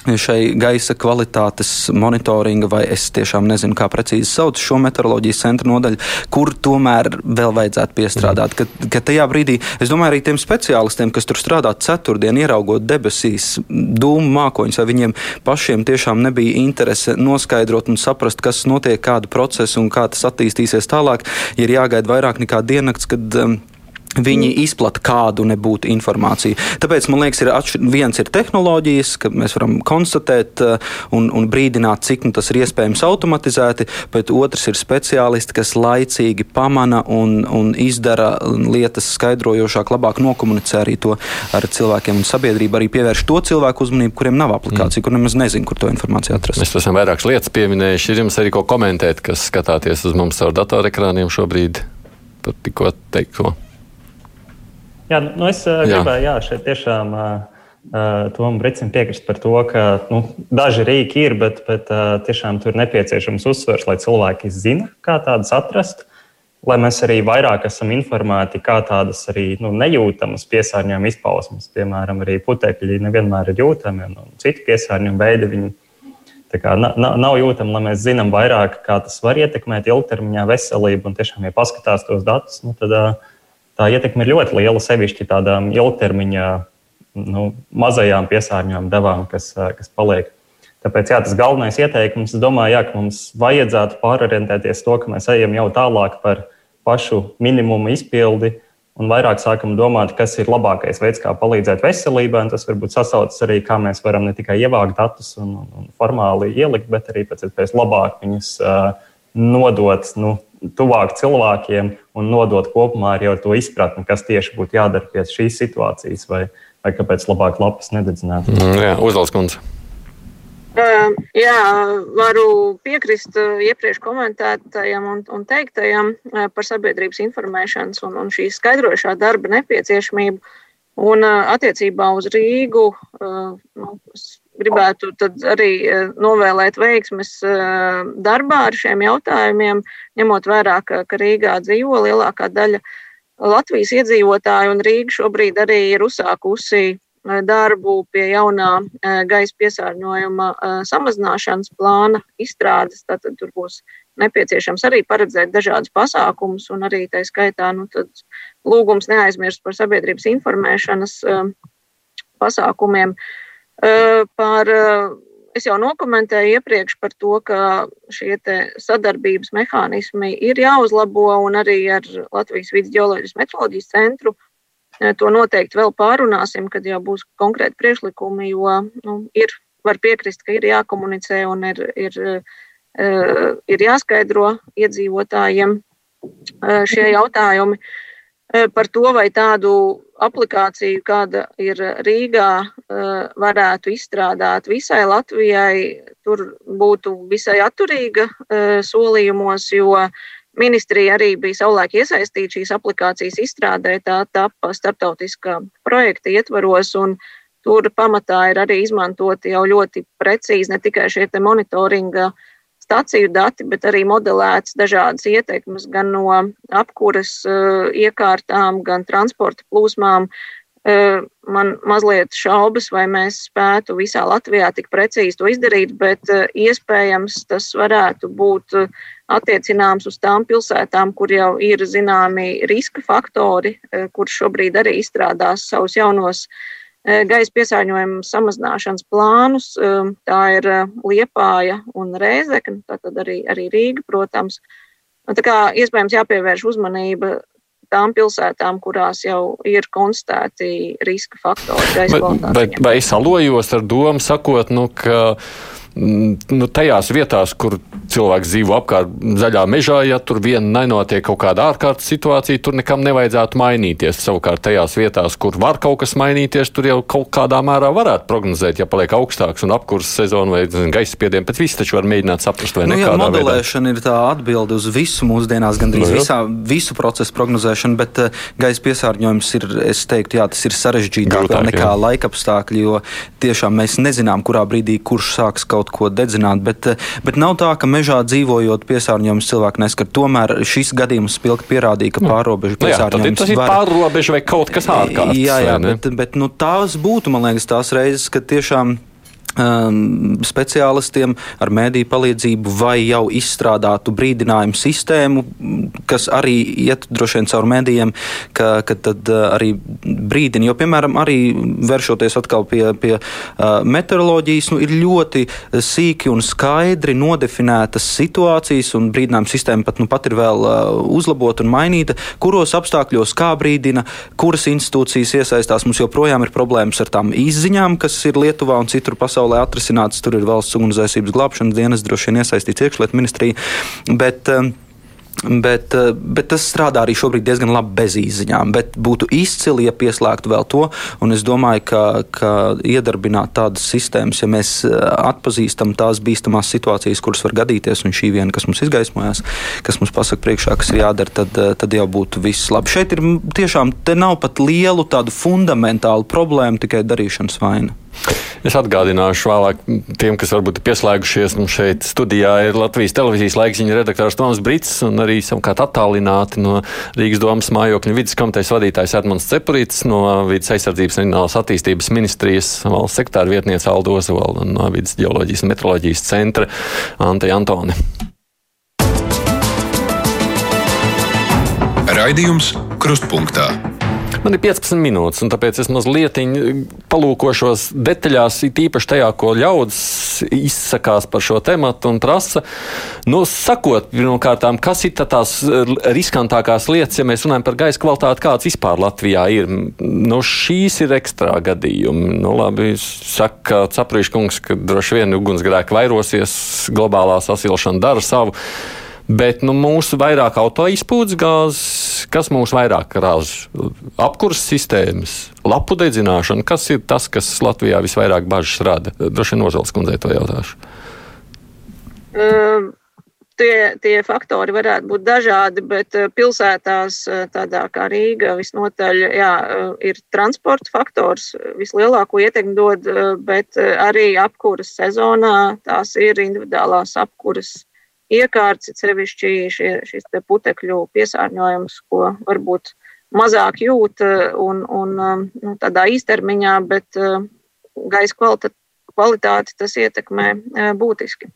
šai gaisa kvalitātes monitoringa, vai es tiešām nezinu, kā precīzi sauc šo meteoroloģijas centra nodaļu, kur tomēr vēl vajadzētu piestrādāt. Ka, ka tajā brīdī, es domāju, arī tiem speciālistiem, kas tur strādā ceturtdien, ieraugot debesīs, dūmu mākoņus, vai viņiem pašiem tiešām nebija interese noskaidrot un saprast, kas notiek, kādu procesu un kā tas attīstīsies tālāk, ja ir jāgaida vairāk nekā diennakts, kad um, Viņi izplata kādu nebūtu informāciju. Tāpēc man liekas, ir atšķir, viens ir tehnoloģijas, ka mēs varam konstatēt uh, un, un brīdināt, cik nu, tas ir iespējams automatizēti, bet otrs ir speciālisti, kas laicīgi pamana un, un izdara lietas skaidrojošāk, labāk nokomunicē arī to ar cilvēkiem un sabiedrību. Arī pievērš to cilvēku uzmanību, kuriem nav aplikācija, mm. kur nemaz nezinu, kur to informāciju atrast. Mēs esam vairākas lietas pieminējuši. Ir jums arī ko komentēt, kas skatāties uz mums caur datorekrāniem šobrīd par tikko teikto. Jā, nu es uh, gribēju, jā, šeit tiešām uh, Tomam Brīsam piekrist par to, ka nu, daži rīki ir, bet, bet uh, tiešām tur nepieciešams uzsvers, lai cilvēki zina, kā tādas atrast. lai mēs arī vairāk esam informēti, kā tādas arī nu, nejūtamas piesārņojuma izpausmes, piemēram, arī putekļi nevienmēr ir jūtami, un citi piesārņojuma veidi viņi kā, nav, nav jūtami, lai mēs zinām vairāk, kā tas var ietekmēt ilgtermiņā veselību. Un tiešām, ja paskatās tos datus, nu, tad tā ietekme ir ļoti liela, sevišķi tādām ilgtermiņā nu, mazajām piesārņojuma devām, kas, kas paliek. Tāpēc jā, tas galvenais ieteikums, es domāju, jā, ka mums vajadzētu pārorientēties to, ka mēs ejam jau tālāk par pašu minimumu izpildi un vairāk sākam domāt, kas ir labākais veids, kā palīdzēt veselībai. Tas varbūt sasaucas arī, kā mēs varam ne tikai ievākt datus un, un formāli ielikt, bet arī pēc iespējas labāk viņus uh, nodot nu, tuvāk cilvēkiem un nodot kopumā arī ar to izpratni, kas tieši būtu jādara pie šīs situācijas, vai, vai kāpēc labāk lapas nededzināt. Mm, jā, Uzvalds kundze. Jā, varu piekrist iepriekš komentētajam un, un teiktajam par sabiedrības informēšanas un, un šīs skaidrošā darba nepieciešamību. Un attiecībā uz Rīgu nu, gribētu arī novēlēt veiksmes darbā ar šiem jautājumiem, ņemot vērā, ka, ka Rīgā dzīvo lielākā daļa Latvijas iedzīvotāju, un Rīga šobrīd arī ir uzsākusi darbu pie jaunā gaisa piesārņojuma samazināšanas plāna izstrādes. Tātad tur būs nepieciešams arī paredzēt dažādus pasākumus, un arī tā skaitā nu, lūgums neaizmirst par sabiedrības informēšanas pasākumiem. Par, es jau nokomentēju iepriekš par to, ka šie sadarbības mehānismi ir jāuzlabo, un arī ar Latvijas vidus geoloģijas metroloģijas centru To noteikti vēl pārunāsim, kad jau būs konkrēti priekšlikumi, jo nu, ir, var piekrist, ka ir jākomunicē un ir, ir, eh, ir jāskaidro iedzīvotājiem eh, šie jautājumi. eh, par to, vai tādu aplikāciju, kāda ir Rīgā, varētu izstrādāt visai Latvijai, tur būtu visai atturīga solījumos, jo Ministrija arī bija savulaik iesaistīta šīs aplikācijas izstrādē, tā tapa starptautiskā projekta ietvaros, un tur pamatā ir arī izmantoti jau ļoti precīzi ne tikai šie monitoringa staciju dati, bet arī modelēts dažādas ieteikumas gan no apkuras uh, iekārtām, gan transporta plūsmām. Uh, man mazliet šaubas, vai mēs spētu visā Latvijā tik precīzi to izdarīt, bet uh, iespējams tas varētu būt attiecināms uz tām pilsētām, kur jau ir zināmi riska faktori, eh, kur šobrīd arī izstrādās savus jaunos eh, gaisa piesārņojuma samazināšanas plānus. Tā ir Liepāja un Rēzekne, tātad arī, arī Rīga, protams. Tā kā iespējams jāpievērš uzmanība tām pilsētām, kurās jau ir konstatēti riska faktori. Vai, vai, vai es alojos ar domu, sakot, nu, ka Mm, nu, tajās vietās, kur cilvēks dzīvo apkārt zaļā mežā, ja tur vien nenotiek kaut kāda ārkārtas situācija, tur nekam nevajadzētu mainīties. Savukārt tajās vietās, kur var kaut kas mainīties, tur jau kaut kādā mērā varētu prognozēt, ja paliek augstāks un apkurss sezona vai zin, gaisa spiediens, bet viss taču var mēģināt saprast, vai nu, nekādā jā, modelēšana veidā. ir tā atbilde uz visu mūsdienās, gandrīz nu, visā, visu procesu prognozēšanu, bet uh, gaisa piesārņojums ir, es teiktu, jā, tas ir sarežģītāk nekā laikapstākļi, jo tiešām mēs nezinām, kurā brīdī kurš sāks kaut ko dedzināt, bet, eh, bet nav tā, ka mežā dzīvojot piesārņojums cilvēku neskar. Tomēr šis gadījums spilgti pierādīja, ka pārobežu piesārņojums nu, jā, tas ir var... pārrobežu vai kaut kas ārkārtas. Jā, jā, bet, bet nu, tās būtu, man liekas, tās reizes, kad tiešām Um, speciālistiem ar mēdīju palīdzību vai jau izstrādātu brīdinājumu sistēmu, kas arī iet droši vien caur mēdījiem, ka, ka tad uh, arī brīdina. Jo, piemēram, arī vēršoties atkal pie, pie uh, meteoroloģijas, nu, ir ļoti sīki un skaidri nodefinētas situācijas, un brīdinājuma sistēma pat, nu, pat ir vēl uh, uzlabota un mainīta, kuros apstākļos kā brīdina, kuras institūcijas iesaistās. Mums joprojām ir problēmas ar tām izziņām, kas ir Lietuvā un citur pasaulē pasaulē atrisināts. Tur ir valsts ugunsdzēsības glābšanas dienas, droši vien iesaistīts iekšlietu ministrija. Bet, um, Bet, uh, bet tas strādā arī šobrīd diezgan labi bez izziņām. Bet būtu izcili, ja pieslēgtu vēl to. Un es domāju, ka, ka iedarbināt tādas sistēmas, ja mēs uh, atpazīstam tās bīstamās situācijas, kuras var gadīties, un šī viena, kas mums izgaismojās, kas mums pasaka priekšā, kas ir jādara, tad, tad jau būtu viss labi. Šeit ir tiešām, te nav pat lielu tādu fundamentālu problēmu, tikai darīšanas vaina. Es atgādināšu vēlāk tiem, kas varbūt ir pieslēgušies. Mums šeit studijā ir Latvijas televīzijas laikziņa redaktors Toms Brits un arī savukārt attālināti no Rīgas domas mājokļu vidas komitejas vadītājs Edmunds Cepurīts, no vidas aizsardzības un reģionālās attīstības ministrijas valsts sektāra vietniece Aldo Ozola un no vidas ģeoloģijas un metroloģijas centra Ante Antone. Raidījums Krustpunktā. Man ir 15 minūtes, un tāpēc es mazliet palūkošos detaļās, it īpaši tajā, ko ļaudis izsakās par šo tematu un prasa. Nu, sakot, pirmkārt, kas ir tās riskantākās lietas, ja mēs runājam par gaisa kvalitāti, kāds vispār Latvijā ir. Nu, šīs ir ekstrā gadījumi. Nu, labi, saka Caprīškungs, ka droši vien ugunsgrēki vairosies, globālā sasilšana dara savu. Bet nu, mūsu vairāk autoizpūdes gāzes, kas mūs vairāk raž? Apkurses sistēmas, lapu dedzināšana. Kas ir tas, kas Latvijā visvairāk bažas rada? Droši vien Ozels kundzei to jautāšu. Uh, tie, tie faktori varētu būt dažādi, bet pilsētās, tādā kā Rīga, visnotaļ jā, ir transporta faktors, vislielāko ietekmi dod, bet arī apkuras sezonā tās ir individuālās apkuras iekārts, sevišķi šie, šis putekļu piesārņojums, ko varbūt mazāk jūt un, un nu, tādā īstermiņā, bet gaisa kvalitāti, tas ietekmē būtiski.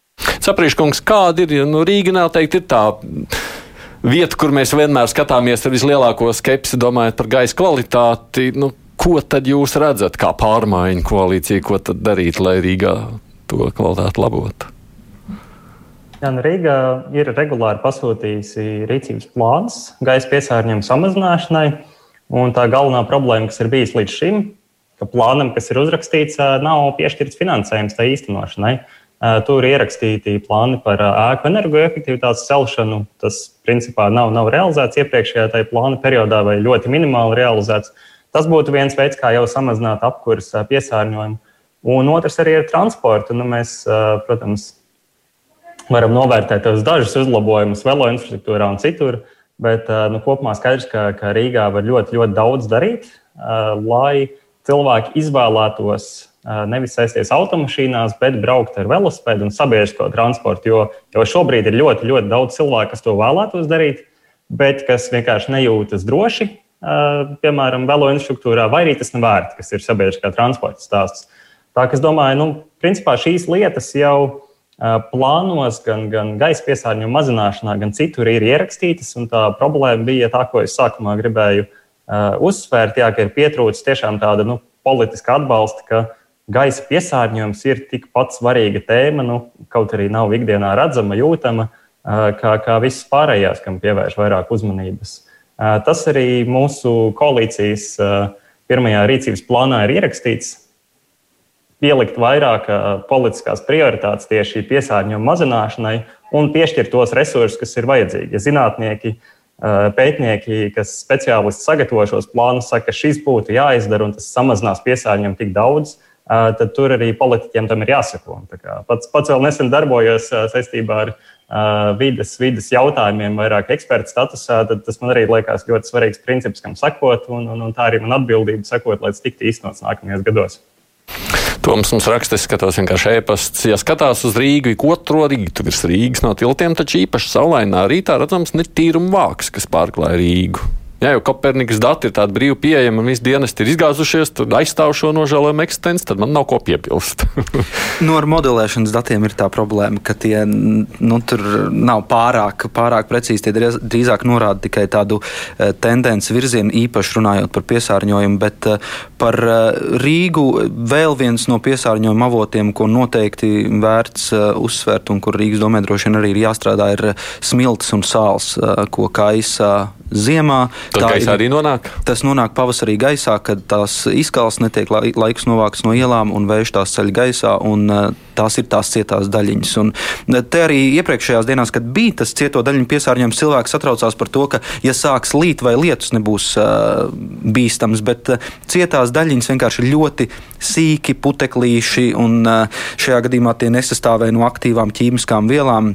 Saprīškungs, kāda ir, nu, Rīga noteikti ir tā vieta, kur mēs vienmēr skatāmies ar vislielāko skepsi, domājot par gaisa kvalitāti. Nu, ko tad jūs redzat kā pārmaiņu koalīcija, ko tad darīt, lai Rīgā to kvalitāti labotu? Gan Rīga ir regulāri pasūtījusi rīcības plāns gaisa piesārņojuma samazināšanai. Tā galvenā problēma, kas ir bijusi līdz šim, ka plānam, kas ir uzrakstīts, nav piešķirts finansējums tai īstenošanai. Tur ir ierakstīti plāni par ēku energoefektivitātes celšanu. Tas, principā, nav, nav realizēts iepriekšējā plāna periodā vai ļoti minimāli realizēts. Tas būtu viens veids, kā jau samazināt apkurss piesārņojumu. Un otrs arī ir transporta. Nu, mēs, protams, varam novērtēt dažus uzlabojumus velo infrastruktūrā un citur. Bet nu, kopumā skaidrs, ka, ka Rīgā var ļoti, ļoti daudz darīt, lai cilvēki izvēlētos nevis sēsties automašīnās, bet braukt ar velosipēdu un sabiedrisko transportu. Jo, jo šobrīd ir ļoti, ļoti daudz cilvēku, kas to vēlētos darīt, bet kas vienkārši nejūtas droši, piemēram, velo infrastruktūrā, vai arī tas nav vērts, kas ir sabiedriskā transporta stāsts. Tā kā es domāju, nu, principā šīs lietas jau ir plānos, gan, gan gaisa piesārņojuma mazināšanā, gan citur ir ierakstītas. Tā problēma bija tā, ko es sākumā gribēju uh, uzsvērt, jā, ka ir pietrūcis tiešām tāda nu, politiska atbalsta, ka gaisa piesārņojums ir tikpat svarīga tēma, nu, kaut arī nav ikdienā redzama, jūtama, uh, kā, kā visas pārējās, kam pievērš vairāk uzmanības. Uh, tas arī mūsu koalīcijas pirmajā rīcības plānā ir ierakstīts pielikt vairāk politiskās prioritātes tieši piesārņojuma mazināšanai un piešķirt tos resursus, kas ir vajadzīgi. Ja zinātnieki, pētnieki, kas speciālisti sagatavo šos plānus, saka, ka šis būtu jāizdara un tas samazinās piesārņojumu tik daudz, tad tur arī politiķiem tam ir jāsako. Pats, pats vēl nesen darbojos saistībā ar vides, vides jautājumiem, vairāk eksperta statusā, tad tas man arī liekas ļoti svarīgs princips, kam sakot, un, un, un tā arī man atbildība sakot, lai tas tiktu īstenots nākamajos gados. Toms mums raksta, es skatos vienkārši ēpasts. Ja skatās uz Rīgu, ik otro rītu virs Rīgas no tiltiem, taču īpaši saulainā rītā redzams netīruma vāks, kas pārklāja Rīgu. Ja jau Kopernikas dati ir tādi brīvi pieejami un visi dienesti ir izgāzušies, tad aizstāv šo nožēlojumu eksistenci, tad man nav ko piebilst. nu, ar modelēšanas datiem ir tā problēma, ka tie nu, tur nav pārāk, pārāk precīzi. Tie drīzāk norāda tikai tādu uh, tendenci virzienu, īpaši runājot par piesārņojumu. Bet uh, par uh, Rīgu vēl viens no piesārņojuma avotiem, ko noteikti vērts uh, uzsvērt un kur Rīgas domē droši vien arī ir jāstrādā, ir smilts un sāls, ko kaisa ziemā. Tas gaisā arī nonāk? Tas nonāk pavasarī gaisā, kad tās izkals netiek laiks novākts no ielām un vējš tās ceļ gaisā, un tās ir tās cietās daļiņas. Un uh, te arī iepriekšējās dienās, kad bija tas cieto daļiņu piesārņojums, cilvēks satraucās par to, ka, ja sāks līt vai lietus, nebūs uh, bīstams, bet uh, cietās daļiņas vienkārši ir ļoti sīki puteklīši, un uh, šajā gadījumā tie nesastāvēja no aktīvām ķīmiskām vielām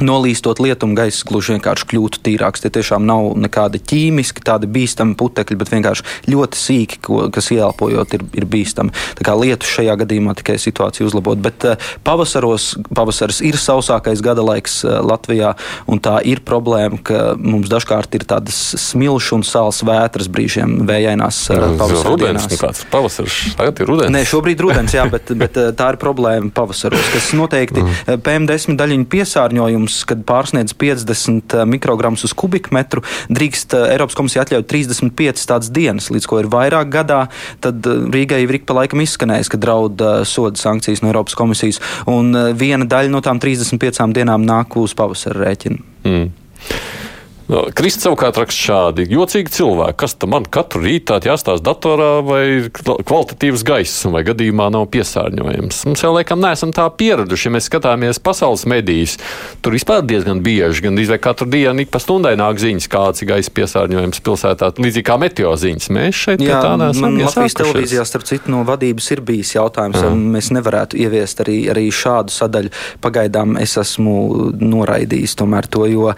nolīstot lietumu gaiss gluži vienkārši kļūtu tīrāks. Tie tiešām nav nekādi ķīmiski, tādi bīstami putekļi, bet vienkārši ļoti sīki, ko, kas ieelpojot, ir, ir bīstami. Tā kā lietu šajā gadījumā tikai situāciju uzlabot. Bet uh, pavasaros, pavasaris ir sausākais gada laiks uh, Latvijā, un tā ir problēma, ka mums dažkārt ir tādas smilšu un sāls vētras brīžiem vējainās uh, pavasara dienās. Nu, kāds pavasaris? Tagad ir rudens. Nē, šobrīd rudens, jā, bet, bet tā ir problēma pavasaros, kas noteikti mm. PM10 daļiņu piesārņojums apjoms, kad pārsniedz 50 eh, mikrogramus uz kubikmetru, drīkst eh, Eiropas komisija atļaut 35 tādas dienas, līdz ko ir vairāk gadā. Tad eh, Rīgai ir ik pa laikam izskanējis, ka draud soda sankcijas no Eiropas komisijas, un viena daļa no tām 35 dienām nāk uz pavasara rēķina. Mm. Kristis savukārt raksta šādi: jocīgi cilvēki, kas tam man katru rītu jāstāsta datorā, vai kvalitatīvs gaiss, vai gadījumā nav piesārņojums. Mums jau laikam neesam tā pieraduši, ja mēs skatāmies pasaules medijas. Tur vispār diezgan bieži, gan izvēl katru dienu, ik pa stundai nāk ziņas, kāds ir gaisa piesārņojums pilsētā, līdzīgi kā meteo ziņas. Mēs šeit Jā, tā neesam. Latvijas televīzijā, starp citu, no vadības ir bijis jautājums, vai mēs nevarētu ieviest arī, arī šādu sadaļu. Pagaidām es esmu noraidījis tomēr to, jo uh,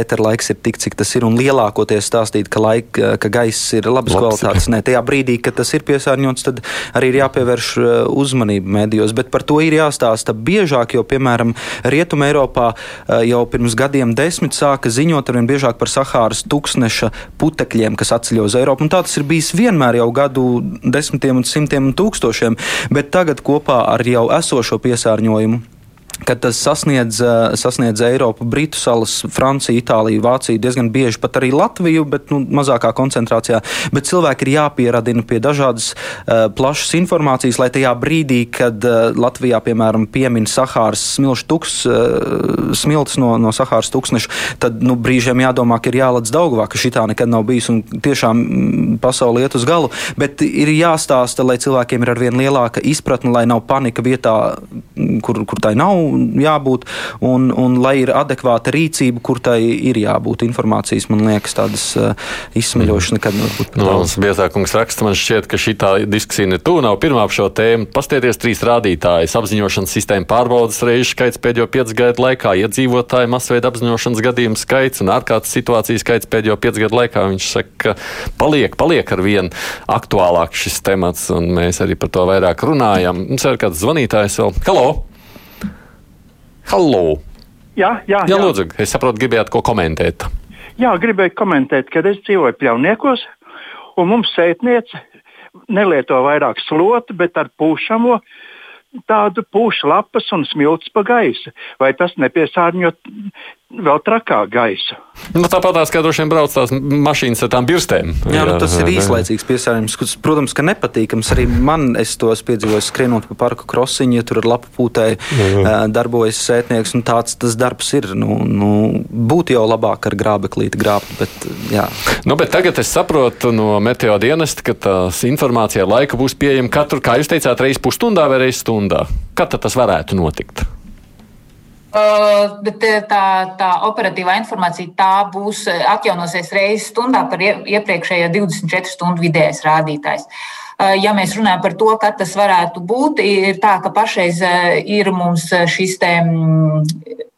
ēterlaiks laiks ir tik, cik tas ir, un lielākoties stāstīt, ka, laik, ka gaiss ir labas Labs, kvalitātes. Nē, tajā brīdī, kad tas ir piesārņots, tad arī ir jāpievērš uh, uzmanība medijos. Bet par to ir jāstāsta biežāk, jo, piemēram, Rietumē Eiropā uh, jau pirms gadiem desmit sāka ziņot arvien biežāk par Sahāras tūkstneša putekļiem, kas atceļ uz Eiropu. Un tā tas ir bijis vienmēr jau gadu desmitiem un simtiem un tūkstošiem, bet tagad kopā ar jau esošo piesārņojumu kad tas sasniedz, sasniedz Eiropu, Britu salas, Franciju, Itāliju, Vāciju, diezgan bieži pat arī Latviju, bet nu, mazākā koncentrācijā. Bet cilvēki ir jāpieradina pie dažādas uh, plašas informācijas, lai tajā brīdī, kad uh, Latvijā, piemēram, piemin Sahāras tuks, uh, smilts no, no Sahāras tūkstneša, tad nu, brīžiem jādomā, ka ir jālec Daugavā, ka šitā nekad nav bijis un tiešām mm, pasauli iet uz galu. Bet ir jāstāsta, lai cilvēkiem ir arvien lielāka izpratne, lai nav panika vietā, kur, kur tai nav jābūt, un, un lai ir adekvāta rīcība, kur tai ir jābūt informācijas, man liekas, tādas uh, izsmeļošas nekad nebūt. No, Biezākums raksta, man šķiet, ka šī diskusija ne tu nav pirmā par šo tēmu. Pastieties trīs rādītājus - apziņošanas sistēma pārbaudas reižu skaits pēdējo piecu gadu laikā, iedzīvotāju masveida apziņošanas gadījumu skaits un ārkārtas situāciju skaits pēdējo piecu gadu laikā. Viņš saka, ka paliek, paliek ar vien aktuālāk šis temats, un mēs arī par to vairāk runājam. Mums ir kāds zvanītājs vēl. Halo! Jā, jā, jā. jā lūdzu, es saprotu, gribējāt ko komentēt. Jā, gribēju komentēt, ka es dzīvoju pļauniekos, un mums sētniece nelieto vairāk slotu, bet ar pūšamo tādu pušu lapas un smilts pa gaisu. Vai tas nepiesārņot vēl trakāk gaisa? Nu, Tāpat kā droši vien brauc tās mašīnas ar tām birstēm. Jā, jā nu, tas ir īslaicīgs piesārņojums, kas, protams, ka nepatīkams. Arī man es to piedzīvoju skrienot pa parku krosiņu, ja tur ar lapu pūtēji darbojas sētnieks. Tāds tas darbs ir. Nu, nu, būtu jau labāk ar grābeklīti grābt, bet jā. Nu, bet tagad es saprotu no meteo dienesta, ka tās informācija laika būs pieejama katru, kā jūs teicāt, reiz pusstundā vai reiz stundā. Kad tas varētu notikt? Uh, bet tā, tā operatīvā informācija tā būs atjaunosies reizes stundā par iepriekšējo 24 stundu vidējais rādītājs. Uh, ja mēs runājam par to, kad tas varētu būt, ir tā, ka pašreiz ir mums šis te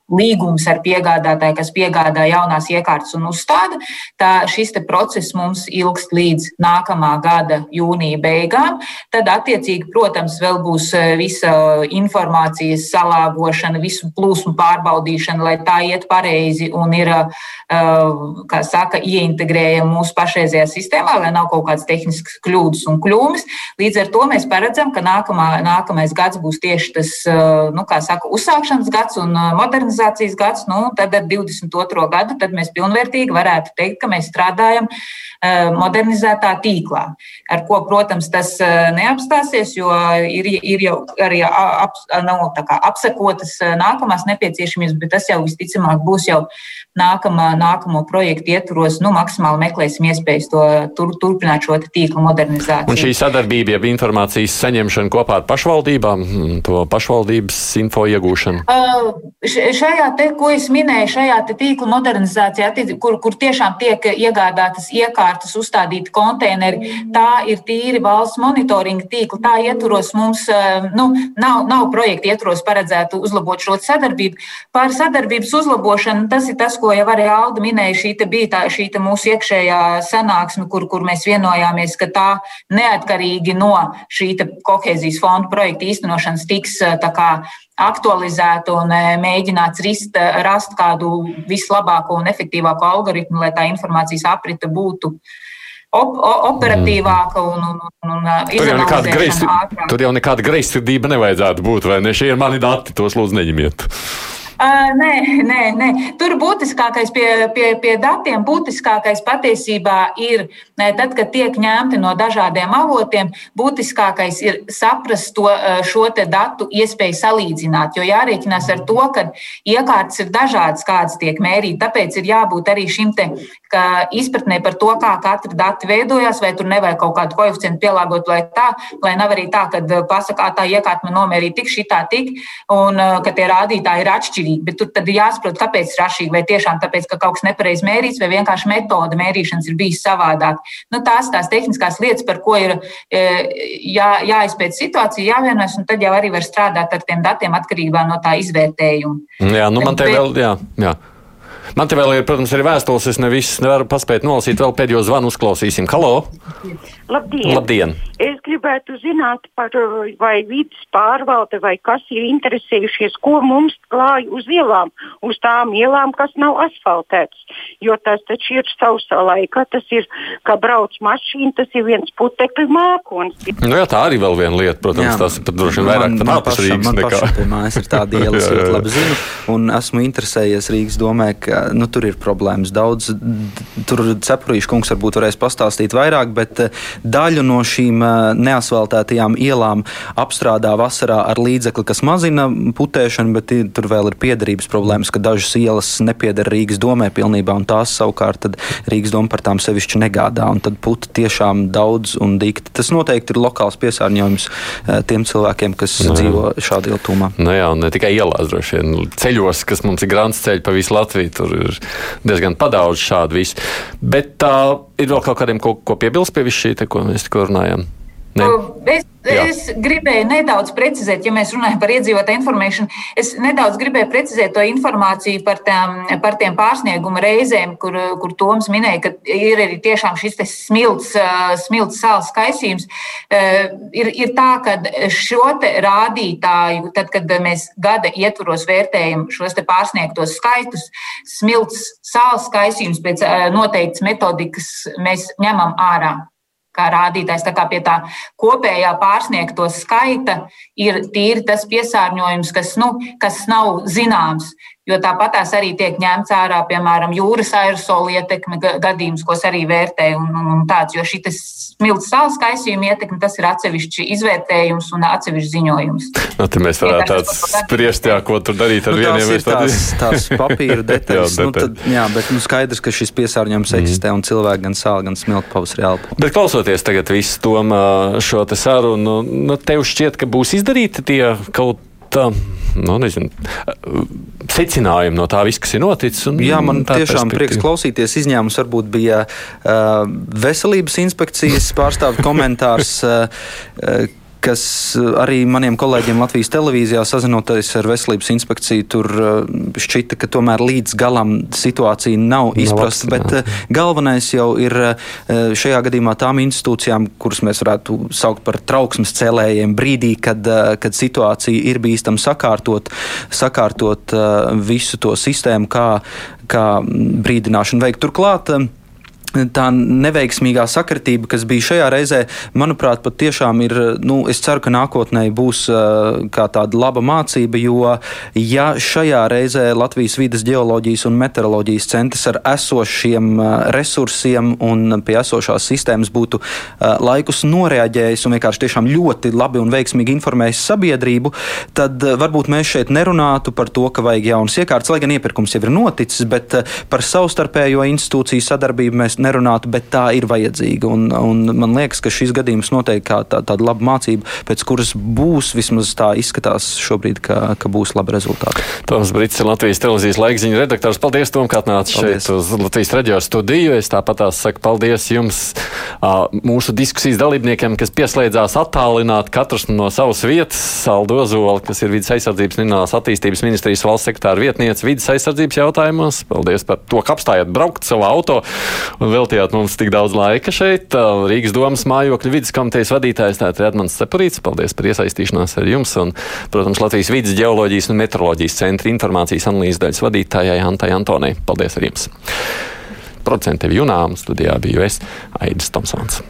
līgums ar piegādātāju, kas piegādā jaunās iekārtas un uzstāda, tā šis process mums ilgst līdz nākamā gada jūnija beigām. Tad, attiecīgi, protams, vēl būs e, visa informācijas salāgošana, visu plūsmu pārbaudīšana, lai tā iet pareizi un ir, e, kā saka, ieintegrējama mūsu pašreizējā sistēmā, lai nav kaut kādas tehniskas kļūdas un kļūmes. Līdz ar to mēs paredzam, ka nākamā, nākamais gads būs tieši tas, e, nu, kā saka, uzsākšanas gads un modernizācijas modernizācijas gads, nu, tad ar 22. gadu tad mēs pilnvērtīgi varētu teikt, ka mēs strādājam eh, modernizētā tīklā, ar ko, protams, tas eh, neapstāsies, jo ir, ir jau arī ap, nav, kā, apsekotas eh, nākamās nepieciešamības, bet tas jau visticamāk būs jau nākamā, nākamo projektu ietvaros, nu, maksimāli meklēsim iespējas to tur, turpināt šo tīkla modernizāciju. Un šī sadarbība, jeb informācijas saņemšana kopā ar pašvaldībām, to pašvaldības info iegūšanu? Uh, šajā te, ko es minēju, šajā tīkla modernizācijā, kur, kur tiešām tiek iegādātas iekārtas, uzstādīti konteineri, tā ir tīri valsts monitoringa tīkla. Tā ietvaros mums nu, nav, nav projekta ietvaros paredzētu uzlabot šo sadarbību. Par sadarbības uzlabošanu tas ir tas, ko jau arī Alda minēja. Šī bija tā, šī mūsu iekšējā sanāksme, kur, kur mēs vienojāmies, ka tā neatkarīgi no šī kohēzijas fonda projekta īstenošanas tiks kā, aktualizēta un mēģināts rist, rast kādu vislabāko un efektīvāko algoritmu, lai tā informācijas aprita būtu op operatīvāka un, un, un, un nekāda greis, tur jau nekāda greizsirdība nevajadzētu būt, vai ne? Šie ir mani dati, tos lūdzu neņemiet. Uh, nē, nē, nē. Tur būtiskākais pie, pie, pie datiem, būtiskākais patiesībā ir, tad, kad tiek ņemti no dažādiem avotiem, būtiskākais ir saprast to, šo datu iespēju salīdzināt. Jo jārēķinās ar to, ka iekārtas ir dažādas, kādas tiek mērītas. Tāpēc ir jābūt arī šim te izpratnē par to, kā katra dati veidojās, vai tur nevajag kaut kādu koeficientu pielāgot, vai tā, lai nav arī tā, ka pasakā tā iekārta man nomērīja tik, šitā, tik, un ka tie rādītāji ir atšķirīgi atšķirīgi. Bet tur tad ir jāsaprot, kāpēc ir atšķirīgi. Vai tiešām tāpēc, ka kaut kas nepareizi mērīts, vai vienkārši metode mērīšanas ir bijis savādāk. Nu, tās tās tehniskās lietas, par ko ir e, jā, jāizpēt situācija, jāvienojas, un tad jau arī var strādāt ar tiem datiem atkarībā no tā izvērtējuma. Jā, nu man te vēl, jā. jā. Man te vēl ir, protams, arī vēstules. Es ne visas nevaru paspēt nolasīt. Vēl pēdējo zvanu uzklausīsim. Halo! Labdien! Labdien. Es gribētu zināt, par, vai vidas pārvalde vai kas ir interesējušies, ko mums klāj uz ielām, uz tām ielām, kas nav asfaltētas. Jo tas taču ir sausā laika, tas ir, kā brauc mašīna, tas ir viens putekļu mākons. Nu jā, tā arī vēl viena lieta, protams, jā, tas ir pat droši vien vairāk pat ārpus Rīgas man nekā. Man mājās ir tāda iela, es ļoti labi zinu, un esmu interesējies Rīgas domē, ka nu, tur ir problēmas daudz. Tur Cepurīša kungs varbūt varēs pastāstīt vairāk, bet daļu no šīm neasfaltētajām ielām apstrādā vasarā ar līdzekli, kas mazina putēšanu, bet tur vēl ir piederības problēmas, ka dažas ielas nepieder Rīgas domē pilnībā, un tās savukārt Rīgas doma par tām sevišķi negādā. Tad puti tiešām daudz un dikti. Tas noteikti ir lokāls piesārņojums tiem cilvēkiem, kas no, nu dzīvo šādi iltumā. No nu jā, un ne tikai ielās, droši vien ceļos, kas mums ir grāns ceļi pa visu Latviju, tur ir diezgan padaudz šādu visu. Bet tā ir vēl kaut kādiem, ko, ko piebilst pie visu šī, te, ko mēs tikko runājam. Ne? Es, es gribēju nedaudz precizēt, ja mēs runājam par iedzīvotāju informēšanu. Es nedaudz gribēju precizēt to informāciju par, tām, par tiem pārsnieguma reizēm, kur, kur Toms minēja, ka ir arī tiešām šis smilts, smilts sāls skaisījums. Ir, ir tā, ka šo rādītāju, tad, kad mēs gada ietvaros vērtējam šos pārsniegtos skaitus, smilts sāls skaisījums pēc noteiktas metodikas mēs ņemam ārā kā rādītājs. Tā kā pie tā kopējā pārsniegto skaita ir tīri tas piesārņojums, kas, nu, kas nav zināms jo tāpat tās arī tiek ņemts ārā, piemēram, jūras aerosola ietekme gadījums, ko arī vērtē. Un, un, un tāds, jo šis smilts salas kaisījuma ietekme, tas ir atsevišķs izvērtējums un atsevišķs ziņojums. Nu, tad mēs varētu tāds spriest, jā, ko tur darīt ar nu, vieniem ir tās, tās papīra detaļas. jā, nu, tad, jā, bet nu, skaidrs, ka šis piesārņojums mm. eksistē un cilvēki gan sāla, gan smilta pavasarī elpo. Bet klausoties tagad visu to šo te sarunu, nu, tev šķiet, ka būs izdarīti tie kaut nu, nezinu, secinājumi no tā viss, kas ir noticis. Un, Jā, man tiešām prieks klausīties. Izņēmums varbūt bija uh, veselības inspekcijas pārstāvja komentārs. Uh, kas eh, arī maniem kolēģiem Latvijas televīzijā sazinoties ar veselības inspekciju, tur eh, šķita, ka tomēr līdz galam situācija nav izprasta. Bet jā. Eh, galvenais jau ir šajā gadījumā tām institūcijām, kuras mēs varētu saukt par trauksmes cēlējiem, brīdī, kad, kad situācija ir bīstama sakārtot, sakārtot visu to sistēmu, kā, kā brīdināšanu veikt. Turklāt, tā neveiksmīgā sakritība, kas bija šajā reizē, manuprāt, pat tiešām ir, nu, es ceru, ka nākotnē būs tāda laba mācība, jo ja šajā reizē Latvijas vidas geoloģijas un meteoroloģijas centrs ar esošiem resursiem un pie esošās sistēmas būtu laikus noreaģējis un vienkārši tiešām ļoti labi un veiksmīgi informējis sabiedrību, tad varbūt mēs šeit nerunātu par to, ka vajag jaunas iekārtas, lai gan iepirkums jau ir noticis, bet par savstarpējo institūciju sadarbību mēs nerunātu, bet tā ir vajadzīga. Un, un man liekas, ka šis gadījums noteikti kā tā, tāda laba mācība, pēc kuras būs vismaz tā izskatās šobrīd, ka, ka būs labi rezultāti. Toms Brits Latvijas televīzijas laikziņu redaktors. Paldies, Tom, ka atnāci šeit uz Latvijas reģionu studiju. Es tāpat saku paldies jums, mūsu diskusijas dalībniekiem, kas pieslēdzās attālināt katrs no savas vietas. Saldo Ozola, kas ir vidas aizsardzības un attīstības ministrijas valsts sekretāra vietniece vidas aizsardzības jautājumos. Paldies par to, ka apstājāt braukt savā auto un veltījāt mums tik daudz laika šeit. Rīgas domas mājokļu vidas komitejas vadītājs tātad Edmunds Cepurīts. Paldies par iesaistīšanos ar jums un, protams, Latvijas vidas ģeoloģijas un meteoroloģijas centra informācijas analīzes daļas vadītājai Antai Antonai. Paldies ar jums! Producentiem Junām studijā biju es, Aidis Tomsons.